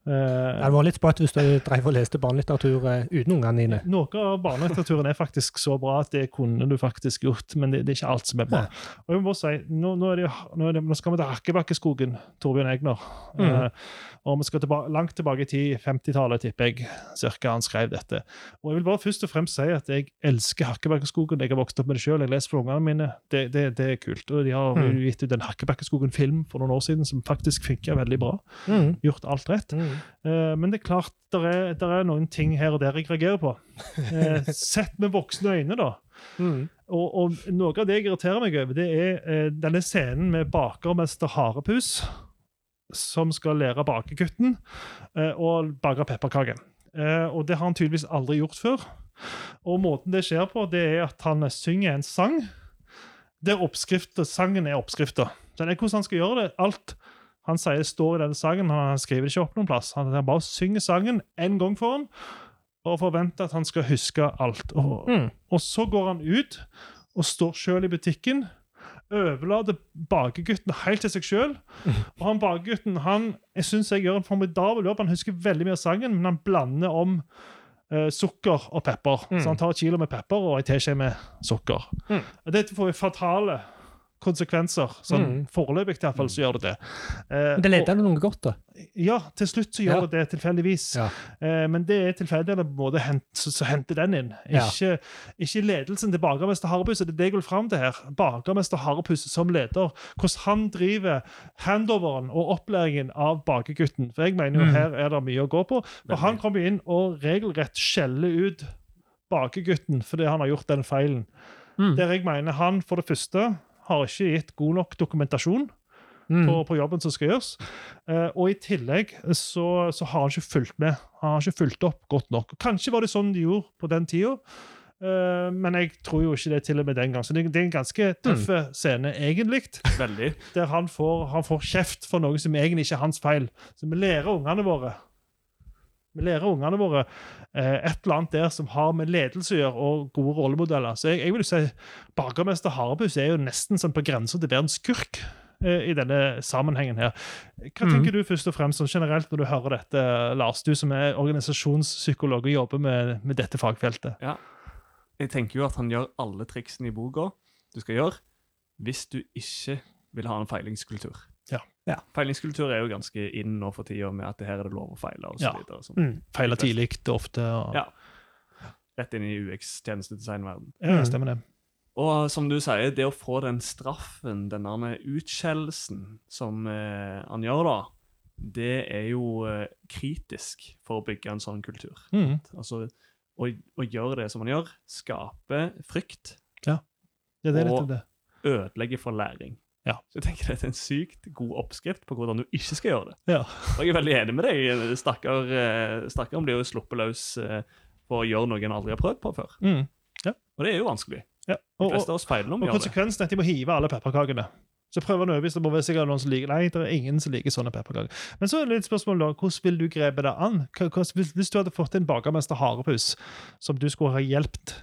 Det var litt sprøtt hvis du drev og leste barnelitteratur eh, uten ungene dine. Noe av barnelitteraturen er faktisk så bra at det kunne du faktisk gjort, men det, det er ikke alt som er bra. Og jeg må bare si, Nå, nå, det, nå, det, nå skal vi til Hakkebakkeskogen, Torbjørn Egner. Mm. Uh, og vi skal tilba langt tilbake i tid, 50-tallet, tipper jeg, cirka han skrev dette. Og jeg vil bare først og fremst si at jeg elsker Hakkebakkeskogen. Jeg har vokst opp med det sjøl, jeg leser for ungene mine. Det, det, det er kult. Og de har Mm. gitt ut en Hakkebakkeskogen-film for noen år siden som faktisk funker veldig bra. Mm. Gjort alt rett. Mm. Eh, men det er klart, der er, der er noen ting her og der jeg reagerer på. Uh, [laughs] sett med voksne øyne, da. Mm. Og, og noe av det jeg irriterer meg over, det er uh, denne scenen med bakermester Harepus, som skal lære bakegutten å bake pepperkaker. Og det har han tydeligvis aldri gjort før. Og måten det skjer på, det er at han synger en sang der oppskriften, sangen er oppskrifta. Hvordan han skal gjøre det. Alt han sier står i denne sangen, han skriver det ikke opp noen plass. Han bare synger sangen én gang for ham, og forventer at han skal huske alt. Og, Mm. og så går han ut og står sjøl i butikken. Overlater bakegutten helt til seg sjøl. [laughs] Og han bakegutten han, jeg synes jeg gjør en formidabel jobb. Han husker veldig mye av sangen, men han blander om eh, sukker og pepper. Mm. Så han tar et kilo med pepper og en teskje med sukker. Mm. Dette får vi fatale konsekvenser. Sånn Mm. Foreløpig i hvert fall så gjør det det. Eh, Men det leder til noe godt, da. Ja, til slutt så gjør Ja. det det, tilfeldigvis. Ja. Eh, men det er tilfeldighetene på en måte hent, henter den inn. Ja. Ikke, ikke ledelsen til bakermester Harepus. Det er det jeg vil fram til her. Bakermester Harepus som leder. Hvordan han driver handoveren og opplæringen av bakegutten. For jeg mener jo Mm. her er det mye å gå på. For han kommer inn og regelrett skjeller ut bakegutten fordi han har gjort den feilen. Mm. Der jeg mener han for det første har ikke gitt god nok dokumentasjon Mm. på, på jobben som skal gjøres. Eh, og i tillegg så, så har han ikke fulgt med. Han har ikke fulgt opp godt nok. Kanskje var det sånn de gjorde på den tida, eh, men jeg tror jo ikke det til og med den gang. Så det, det er en ganske tøff scene, egentlig, Veldig. der han får, han får kjeft for noe som egentlig ikke er hans feil. Så vi lærer ungene våre vi lærer ungene våre eh, et eller annet der som har med ledelse å gjøre, og gode rollemodeller. Så jeg, jeg vil jo si Bakermester Harbus er jo nesten sånn på grensa til å være en skurk. eh, i denne sammenhengen her. Hva Mm. tenker du først og fremst sånn generelt når du hører dette, Lars? Du som er organisasjonspsykolog og jobber med, med dette fagfeltet. Ja. Jeg tenker jo at han gjør alle triksene i boka du skal gjøre, hvis du ikke vil ha en feilingskultur. Ja. Feilingskultur er jo ganske inn nå for tida med at det her er det lov å feile. og så Ja. videre. Sånn. Mm. Feiler tidlig ofte. Og, Ja. Rett inn i UX-tjenestedesignverden. ja, Mm. stemmer det. Og som du sier, det å få den straffen, denne utskjellelsen som eh, han gjør da, det er jo eh, kritisk for å bygge en sånn kultur. Mm. Altså, å, å gjøre det som han gjør, skaper frykt, Ja, det er Og- det. ødelegger for læring. Ja. Så jeg tenker det er en sykt god oppskrift på hvordan du ikke skal gjøre det. Ja. Og jeg er veldig enig med deg. Stakkar eh, blir jo sluppet løs eh, for å gjøre noe en aldri har prøvd på før. Mm. Og det er jo vanskelig. Ja. De Og, fleste og, av oss feiler når og vi gjør det. konsekvensen er at de må hive alle pepperkakene. Så prøver han å overbevise det må være sikkert noen som liker Nei, det er ingen som liker sånne pepperkaker. Men så er det litt spørsmål da, hvordan vil du grepe det an? Hvis, hvis du hadde fått en bakermester Harepus som du skulle ha hjulpet,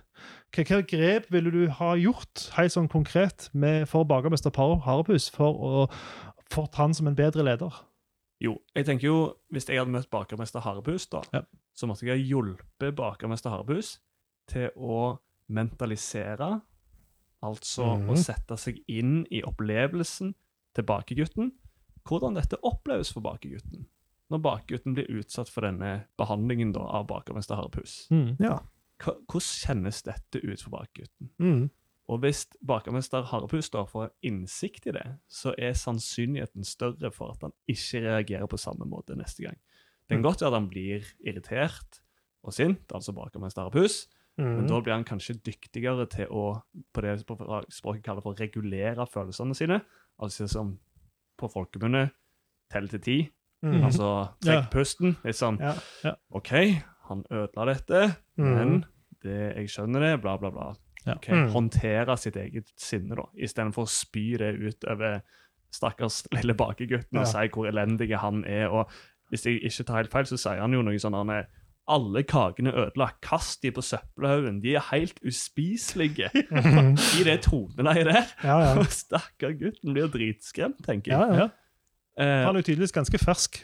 hva grep ville du ha gjort helt sånn konkret med, for bakermester Par Harepus for å fått han som en bedre leder? Jo, jeg tenker jo, hvis jeg hadde møtt bakermester Harepus, da, Ja. så måtte jeg ha hjulpet bakermester Harepus til å mentalisere, altså Mhm. å sette seg inn i opplevelsen til bakegutten, hvordan dette oppleves for bakegutten, når bakegutten blir utsatt for denne behandlingen da, av bakermester Harepus. Mm. Ja. Hvordan kjennes dette ut for bakgutten? Mm. Og hvis bakermester Harepus da får innsikt i det, så er sannsynligheten større for at han ikke reagerer på samme måte neste gang. Det kan Mm. godt være at han blir irritert og sint, altså bakermester Harepus, men Mm. da blir han kanskje dyktigere til å, på det språket kaller for regulere følelsene sine, altså som på folkemunne, telle til ti, Mm. altså trekk pusten, litt sånn, Ja. Ja. ok, han ødela dette, Mm. men det, jeg skjønner det, bla, bla, bla. Ja. Okay, Mm. Håndtere sitt eget sinne, da, istedenfor å spy det ut over stakkars [laughs] lille bakegutten Ja. og si hvor elendig han er. og Hvis jeg ikke tar helt feil, så sier han jo noe sånn han er alle kakene ødelagt, kast de på søppelhaugen, de er helt uspiselige. [laughs] [laughs] I det toneleiet der. Ja, ja. Stakkar gutten blir dritskremt, tenker Ja, jeg. ja. Eh, Han er jo tydeligvis ganske fersk.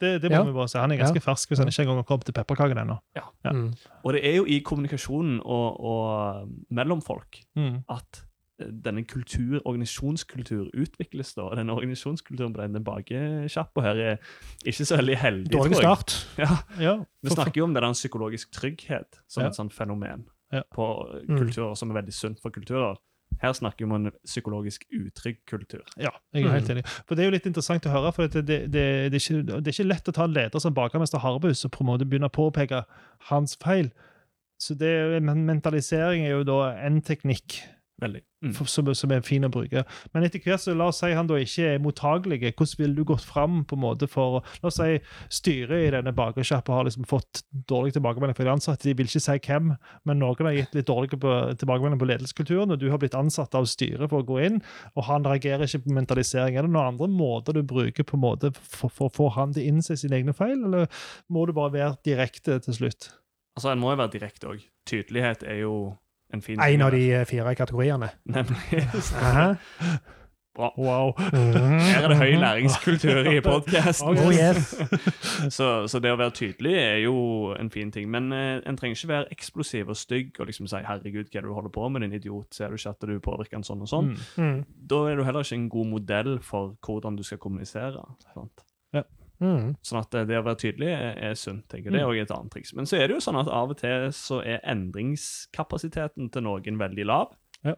Det, det må Ja. vi bare si. Han er ganske Ja. fersk hvis han ikke engang har kommet til pepperkaken ennå. Ja. Mm. og det er jo i kommunikasjonen og, og mellom folk Mm. at eh, denne kultur, organisasjonskultur utvikles da. Og denne organisasjonskulturen på denne bakesjappa her er ikke så veldig heldig, Dårlig tror jeg. start. Ja, Ja, vi snakker jo om det der psykologisk trygghet som Ja. et sånt fenomen Ja. på Mm. kulturer som er veldig sunt for kulturer. Her snakker vi om en psykologisk utrygg kultur. Ja, jeg er helt Mm. enig. For Det er jo litt interessant å høre, for det, det, det, det, er, ikke, det er ikke lett å ta en leder som bakermester Harbus og på en måte begynne å påpeke hans feil. Så det, er- men mentalisering er jo da en teknikk Veldig. Mm. for, som, som er fin å bruke. Men etter hvert så la oss si han da ikke er mottagelig. Hvordan ville du gått fram på en måte for La oss si styret i denne bakersjappa har liksom fått dårlig tilbakemelding fra de ansatte. De vil ikke si hvem, men noen har gitt litt dårlig på- tilbakemelding på ledelseskulturen, og du har blitt ansatt av styret for å gå inn, og han reagerer ikke på mentalisering. Er det noen andre måter du bruker på en måte for å få han til å innse sine egne feil, eller må du bare være direkte til slutt? Altså, En må jo være direkte òg. Tydelighet er jo en fin En av de eh, fire kategoriene. Nemlig. Bra. Wow. Her er det høy læringskultur i [laughs] podkasten. Oh, yes. så, så det å være tydelig er jo en fin ting. Men eh, en trenger ikke være eksplosiv og stygg og liksom si 'herregud, hva er det du holder på med, din idiot', ser du ikke at du påvirker en sånn og sånn? Mm. Mm. Da er du heller ikke en god modell for hvordan du skal kommunisere. Sant? Mm. Sånn at det, det å være tydelig er, er sunt. tenker jeg. Det er også et annet triks. Men så er det jo sånn at av og til så er endringskapasiteten til noen veldig lav. Ja.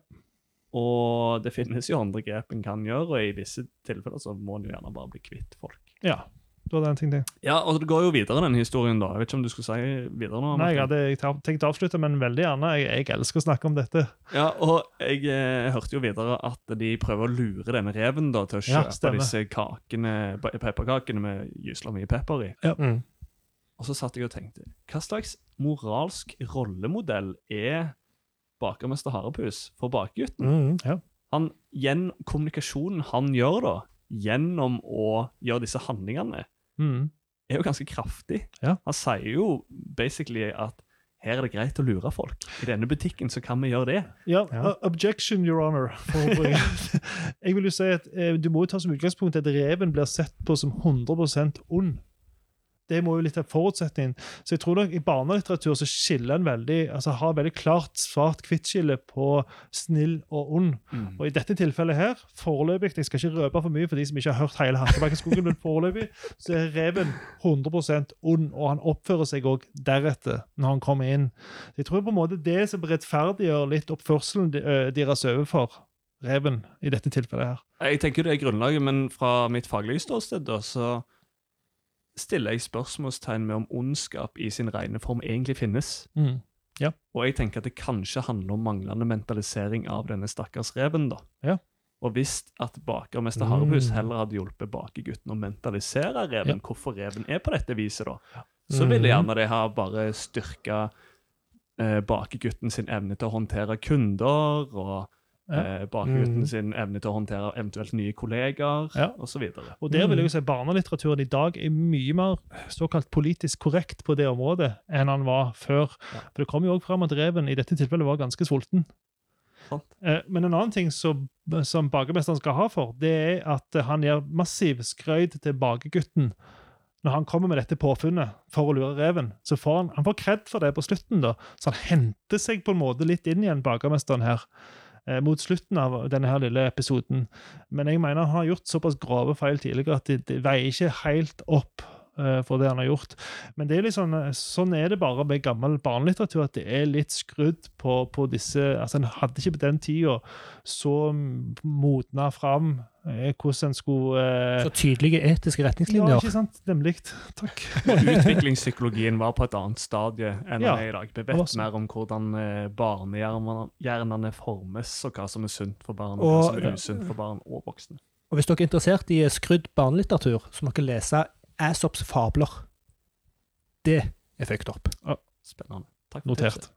Og det finnes jo andre grep en kan gjøre, og i visse tilfeller så må en jo gjerne bare bli kvitt folk. Ja, du hadde en ting til. Ja, og det går jo videre, den historien, da. Jeg vet ikke om du skulle si videre nå? Nei, jeg hadde tenkt å avslutte, men veldig gjerne. Jeg, jeg elsker å snakke om dette. Ja, og jeg jeg hørte jo videre at de prøver å lure denne reven da til å kjøpe ja, disse kakene, pepperkakene med gysla mye pepper i. Mm. Og så satt jeg og tenkte, hva slags moralsk rollemodell er bakermester Harepus for bakgutten? Mm. Han, gjennom kommunikasjonen han gjør da, gjennom å gjøre disse handlingene, Mm. er jo ganske kraftig. Ja. Han sier jo basically at her er det greit å lure folk. I denne butikken så kan vi gjøre det. Ja, Ja. uh, objection, your honor. [laughs] Jeg vil jo si at eh, Du må jo ta som utgangspunkt at reven blir sett på som 100% ond. Det må jo litt av forutsetningen. Så jeg tror nok I barnelitteratur så skiller en veldig, altså har veldig klart svart-hvitt-skille på snill og ond. Mm. Og i dette tilfellet her, foreløpig, jeg skal ikke røpe for mye for de som ikke har hørt hele Hakkebakkeskogen, men foreløpig, så er reven 100% ond, og han oppfører seg òg deretter når han kommer inn. Jeg tror på en måte det som rettferdiggjør litt oppførselen ø, deres overfor reven i dette tilfellet her. Jeg tenker det er grunnlaget, men fra mitt faglige ståsted da, så stiller jeg spørsmålstegn med om ondskap i sin rene form egentlig finnes. Og jeg tenker at det kanskje handler om manglende mentalisering av denne stakkars reven. da. Ja. Og hvis at bakermester Mm. Heller hadde hjulpet bakegutten å mentalisere reven, hvorfor reven er på dette viset, da, så ville Mhm. gjerne det ha bare styrka eh, bakegutten sin evne til å håndtere kunder, og Ja. eh, bakegutten Mm. sin evne til å håndtere eventuelt nye kollegaer, Ja. osv. Og der vil jeg Mm. jo si barnelitteraturen i dag er mye mer såkalt politisk korrekt på det området enn han var før. Ja. For det kom jo også fram at reven i dette tilfellet var ganske sulten. Sant. Eh, Men en annen ting som, som bakermesteren skal ha for, det er at han gir massiv skrøyd til bakegutten når han kommer med dette påfunnet for å lure reven. Så får han, han får kred for det på slutten, da. Så han henter seg på en måte litt inn igjen, bakermesteren her. Eh, Mot slutten av denne her lille episoden. Men jeg mener han har gjort såpass grove feil tidligere at det, det veier ikke helt opp for det han har gjort. Men det er liksom, sånn, eh, er det bare med gammel barnelitteratur, at det er litt skrudd på, på disse altså En hadde ikke på den tida så modna fram eh, hvordan en skulle eh, Så tydelige etiske retningslinjer. Ja, ikke sant? Nemlig. Takk. [laughs] Utviklingspsykologien var på et annet stadie enn Ja, i dag. Vi vet også. mer om hvordan eh, barnehjernene formes, og hva som er sunt for barn, og, Og- hva som er usunt for barn og voksne. Og hvis dere er interessert i skrudd barnelitteratur, så må dere lese Aesops fabler. Det er fucked up. Spennende. Takk for Notert. tipset.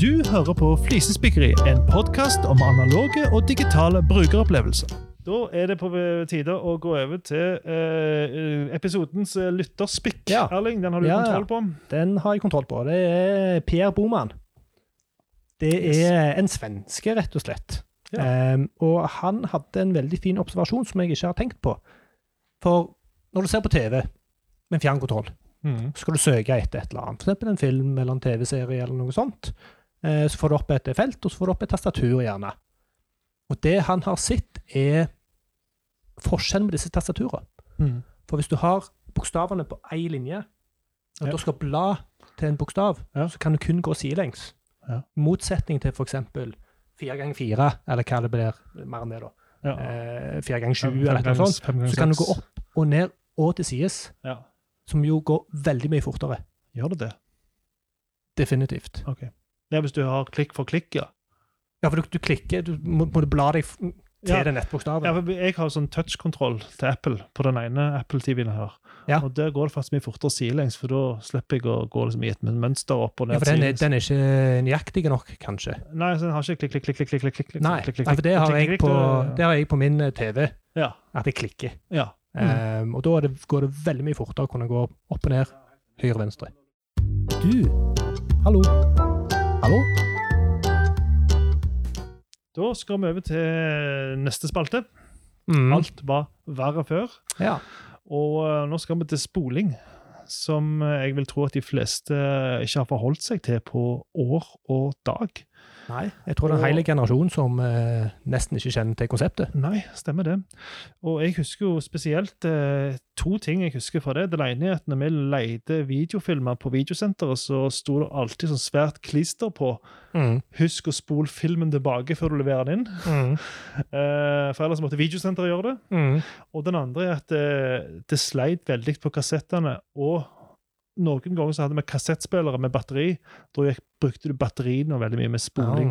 Du hører på Flisespikkeri, en podkast om analoge og digitale brukeropplevelser. Da er det på tide å gå over til eh, episodens eh, lytterspikk. Ja. Erling, den har du Ja, ja. kontroll på. Den har jeg kontroll på. Det er Per Boman. Det er en svenske, rett og slett. Ehm, og han hadde en veldig fin observasjon som jeg ikke har tenkt på. For når du ser på TV med fjernkontroll, mm. så skal du søke etter et eller annet, f.eks. en film eller en TV-serie eller noe sånt. Eh, så får du opp et felt, og så får du opp et tastatur, gjerne. Og det han har sett, er forskjellen med disse tastaturene. Mm. For hvis du har bokstavene på én linje, og Ja. du skal bla til en bokstav, Ja. så kan du kun gå sidelengs. Ja. Motsetning til f.eks. fire ganger fire, eller hva det blir mer enn det, da. Eh, fire ganger sju, eller noe sånt. Så kan du gå opp og ned og til sides, Ja. som jo går veldig mye fortere. Gjør det det? Definitivt. Ok. Det er hvis du har klikk for klikk, ja. Ja, for du, du klikker, du må, må du bla deg til Ja. den nettbokstaven. ja for jeg har sånn touchkontroll til Apple på den ene Apple-TV-en her. Ja. Og der går det faktisk mye fortere sidelengs, for da slipper jeg å gå liksom i et mønster opp og ned Ja, for den er, den er ikke nøyaktig nok, kanskje. Nei, så den har ikke klikk, klikk, klikk, klikk, klikk, klikk, klikk, Nei, klikk, klikk, nei, for det har, jeg på, det har jeg på min eh, TV, Ja. at jeg klikker. ja. Mm. Um, og da det, går det veldig mye fortere å kunne gå opp og ned, høyre venstre. Du, hallo. Hallo? Da skal vi over til neste spalte. Mm. Alt var verre før. Ja. Og eh, nå skal vi til spoling, som jeg vil tro at de fleste ikke har forholdt seg til på år og dag. Nei, jeg tror det er en Og- hel generasjon som eh, nesten ikke kjenner til konseptet. Nei, stemmer det. Og jeg husker jo spesielt eh, to ting jeg husker fra det. Det ene er at når vi leide videofilmer på videosenteret, så sto det alltid sånn svært klister på Mm. 'Husk å spole filmen tilbake før du leverer den inn'. Mm. [laughs] Eh, for ellers måtte videosenteret gjøre det. Mm. Og den andre er at det, det sleit veldig på kassettene. Og noen ganger så hadde vi kassettspillere med batteri. Da brukte du batteriene veldig mye med spoling.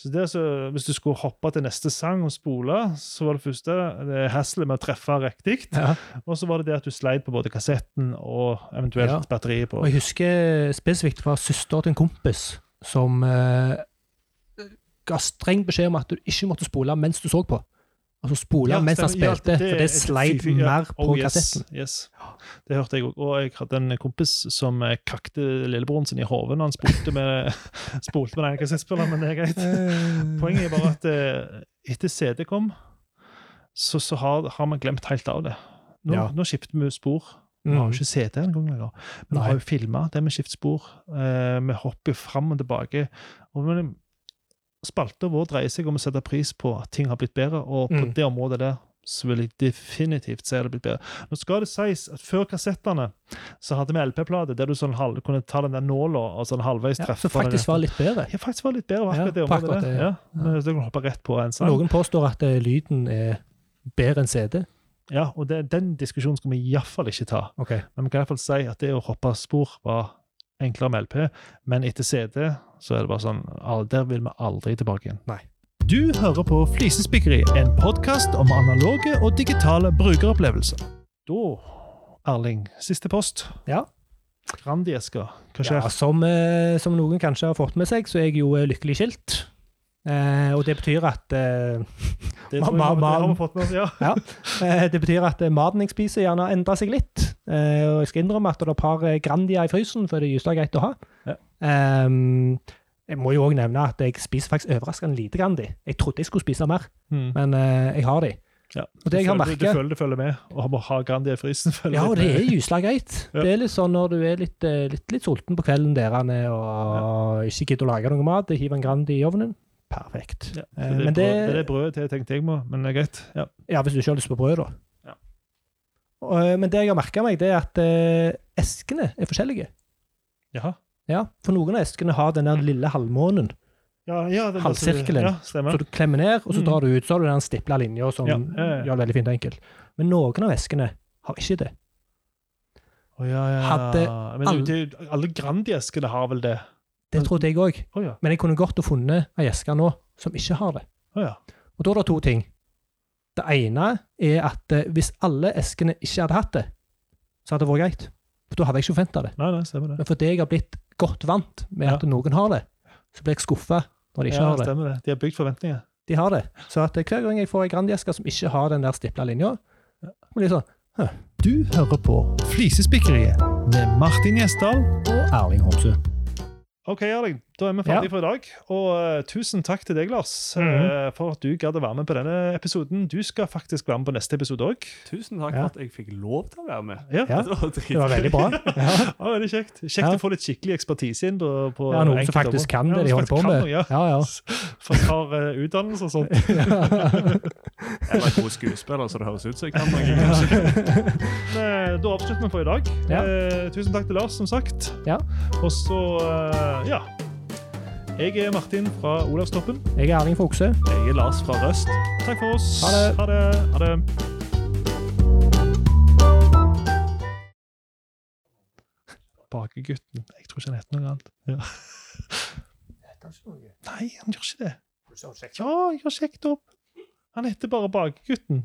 Så det er så, Hvis du skulle hoppe til neste sang og spole, så var det første det hasselet med å treffe riktig. Ja. Og så var det det at du sleit på både kassetten og eventuelt Ja. batteriet på. Og jeg husker spesifikt fra søster til en kompis som eh, ga streng beskjed om at du ikke måtte spole mens du så på. Altså spole Ja, mens han spilte, Ja, spilte, for det sleit ja. mer på Oh, yes, kassetten. Yes. Det hørte jeg òg. Og jeg hadde en kompis som eh, kakte lillebroren sin i hodet når han spolte med, [laughs] spolte med den kassettspilleren, men det er greit. Poenget er bare at eh, etter CD kom, så, så har, har man glemt helt av det. Nå, Ja. nå skifter vi spor. Vi har jo ikke CD engang lenger. Men vi har jo filma det med skifter spor. Eh, vi hopper fram og tilbake. Og men, Spalta vår dreier seg om å sette pris på at ting har blitt bedre, og på Mm. det området der så vil jeg definitivt si det har blitt bedre. Nå skal det sies at før kassettene så hadde vi LP-plate der du sånn halv, kunne ta den der nåla og sånn halvveis Ja, treffe som faktisk var litt bedre. ja, faktisk var litt bedre på Ja, akkurat det området. akkurat der. det, Ja. ja. Så kan hoppe rett på en sang. Noen påstår at eh, lyden er bedre enn CD. Ja, og det, Den diskusjonen skal vi iallfall ikke ta. Okay. Men vi kan i hvert fall si at det å hoppe spor var enklere med LP, men etter CD så er det bare sånn Der vil vi aldri tilbake igjen. Nei. Du hører på Flisespikkeri, en podkast om analoge og digitale brukeropplevelser. Da, Erling, siste post. Ja. Grandieska, Hva skjer? Ja, som, eh, som noen kanskje har fått med seg, så er jeg jo eh, lykkelig skilt. Eh, og det betyr at eh, [laughs] det, [laughs] ma- tror jeg, ma- det har vi fått med oss. [laughs] Ja. eh, det betyr at eh, maten jeg spiser, gjerne har endra seg litt. Eh, og jeg skal innrømme at det er et par eh, Grandia i frysen, for det er gyselig greit å ha. Ja. Um, jeg må jo òg nevne at jeg spiser faktisk overraskende lite Grandi. Jeg trodde jeg skulle spise mer, Mm. men uh, jeg har de. ja. Og det jeg har du, føler, du føler det følger med, og må ha Grandi i frysen. [laughs] Ja, og det er jysla greit. [laughs] Ja. Det er litt sånn når du er litt, litt, litt sulten på kvelden der han er, og ikke gidder å lage noe mat, hiver en Grandi i ovnen. Perfekt. Ja, det, er men brød, det det- er brødet jeg tenkte jeg må, men det er greit. Ja. Ja, hvis du ikke har lyst på brød, da. Eh, men det jeg har merka meg, det er at eh, eskene er forskjellige. Jaha. Ja, For noen av eskene har den der lille halvmånen, Ja, ja, Halvsirkelen. Ja, så du klemmer ned, og så Mm. drar du ut. Så har du den stipla linja som Ja, ja, ja. gjør det veldig fint og enkelt. Men noen av eskene har ikke det. Å, ja, ja. Hadde Men alle- det, alle Grandi-eskene har vel det? Det trodde jeg òg. Oh, ja. Men jeg kunne godt ha funnet ei eske nå som ikke har det. Oh, ja. Og da er det to ting. Det ene er at eh, hvis alle eskene ikke hadde hatt det, så hadde det vært greit. For da hadde jeg ikke forventa det. Nei, nei, stemmer det. Men fordi jeg har blitt godt vant med Ja. at noen har det, så blir jeg skuffa når de ikke ja, har det. stemmer det. De har bygd forventninger. De har det. Så at eh, hver gang jeg får ei Grandi-eske som ikke har den der stipla linja, blir det sånn Du hører på Flisespikkeriet med Martin Gjesdal. Og Erling Homsø. OK, Erling, da er vi ferdige for i dag. Og uh, tusen takk til deg, Lars, mm -hmm. uh, for at du gadd å være med på denne episoden. Du skal faktisk være med på neste episode òg. Tusen takk Ja. for at jeg fikk lov til å være med. Ja. Ja, [laughs] Det var, Det var veldig bra. [laughs] Ja. Ja, veldig kjekt. Kjekt Ja. å få litt skikkelig ekspertise inn på, på Ja, noen som faktisk kan det de holder på med. noe, Ja. Ja, ja. For å par uh, utdannelse og sånt. [laughs] Jeg var god skuespiller, så det høres ut som jeg kan noe. Eh, Da avslutter vi for i dag. Ja. Eh, tusen takk til Lars, som sagt. Ja. Og så, ja Jeg er Martin fra Olavstoppen. Jeg er Erling Fokse. Jeg er Lars fra Røst. Takk for oss. Ha det. Ha det. Ha det. Bakegutten. Jeg tror ikke han heter noe annet. Ja. Nei, han gjør ikke det. Ja, jeg har sjekket opp. Han heter bare Bakegutten.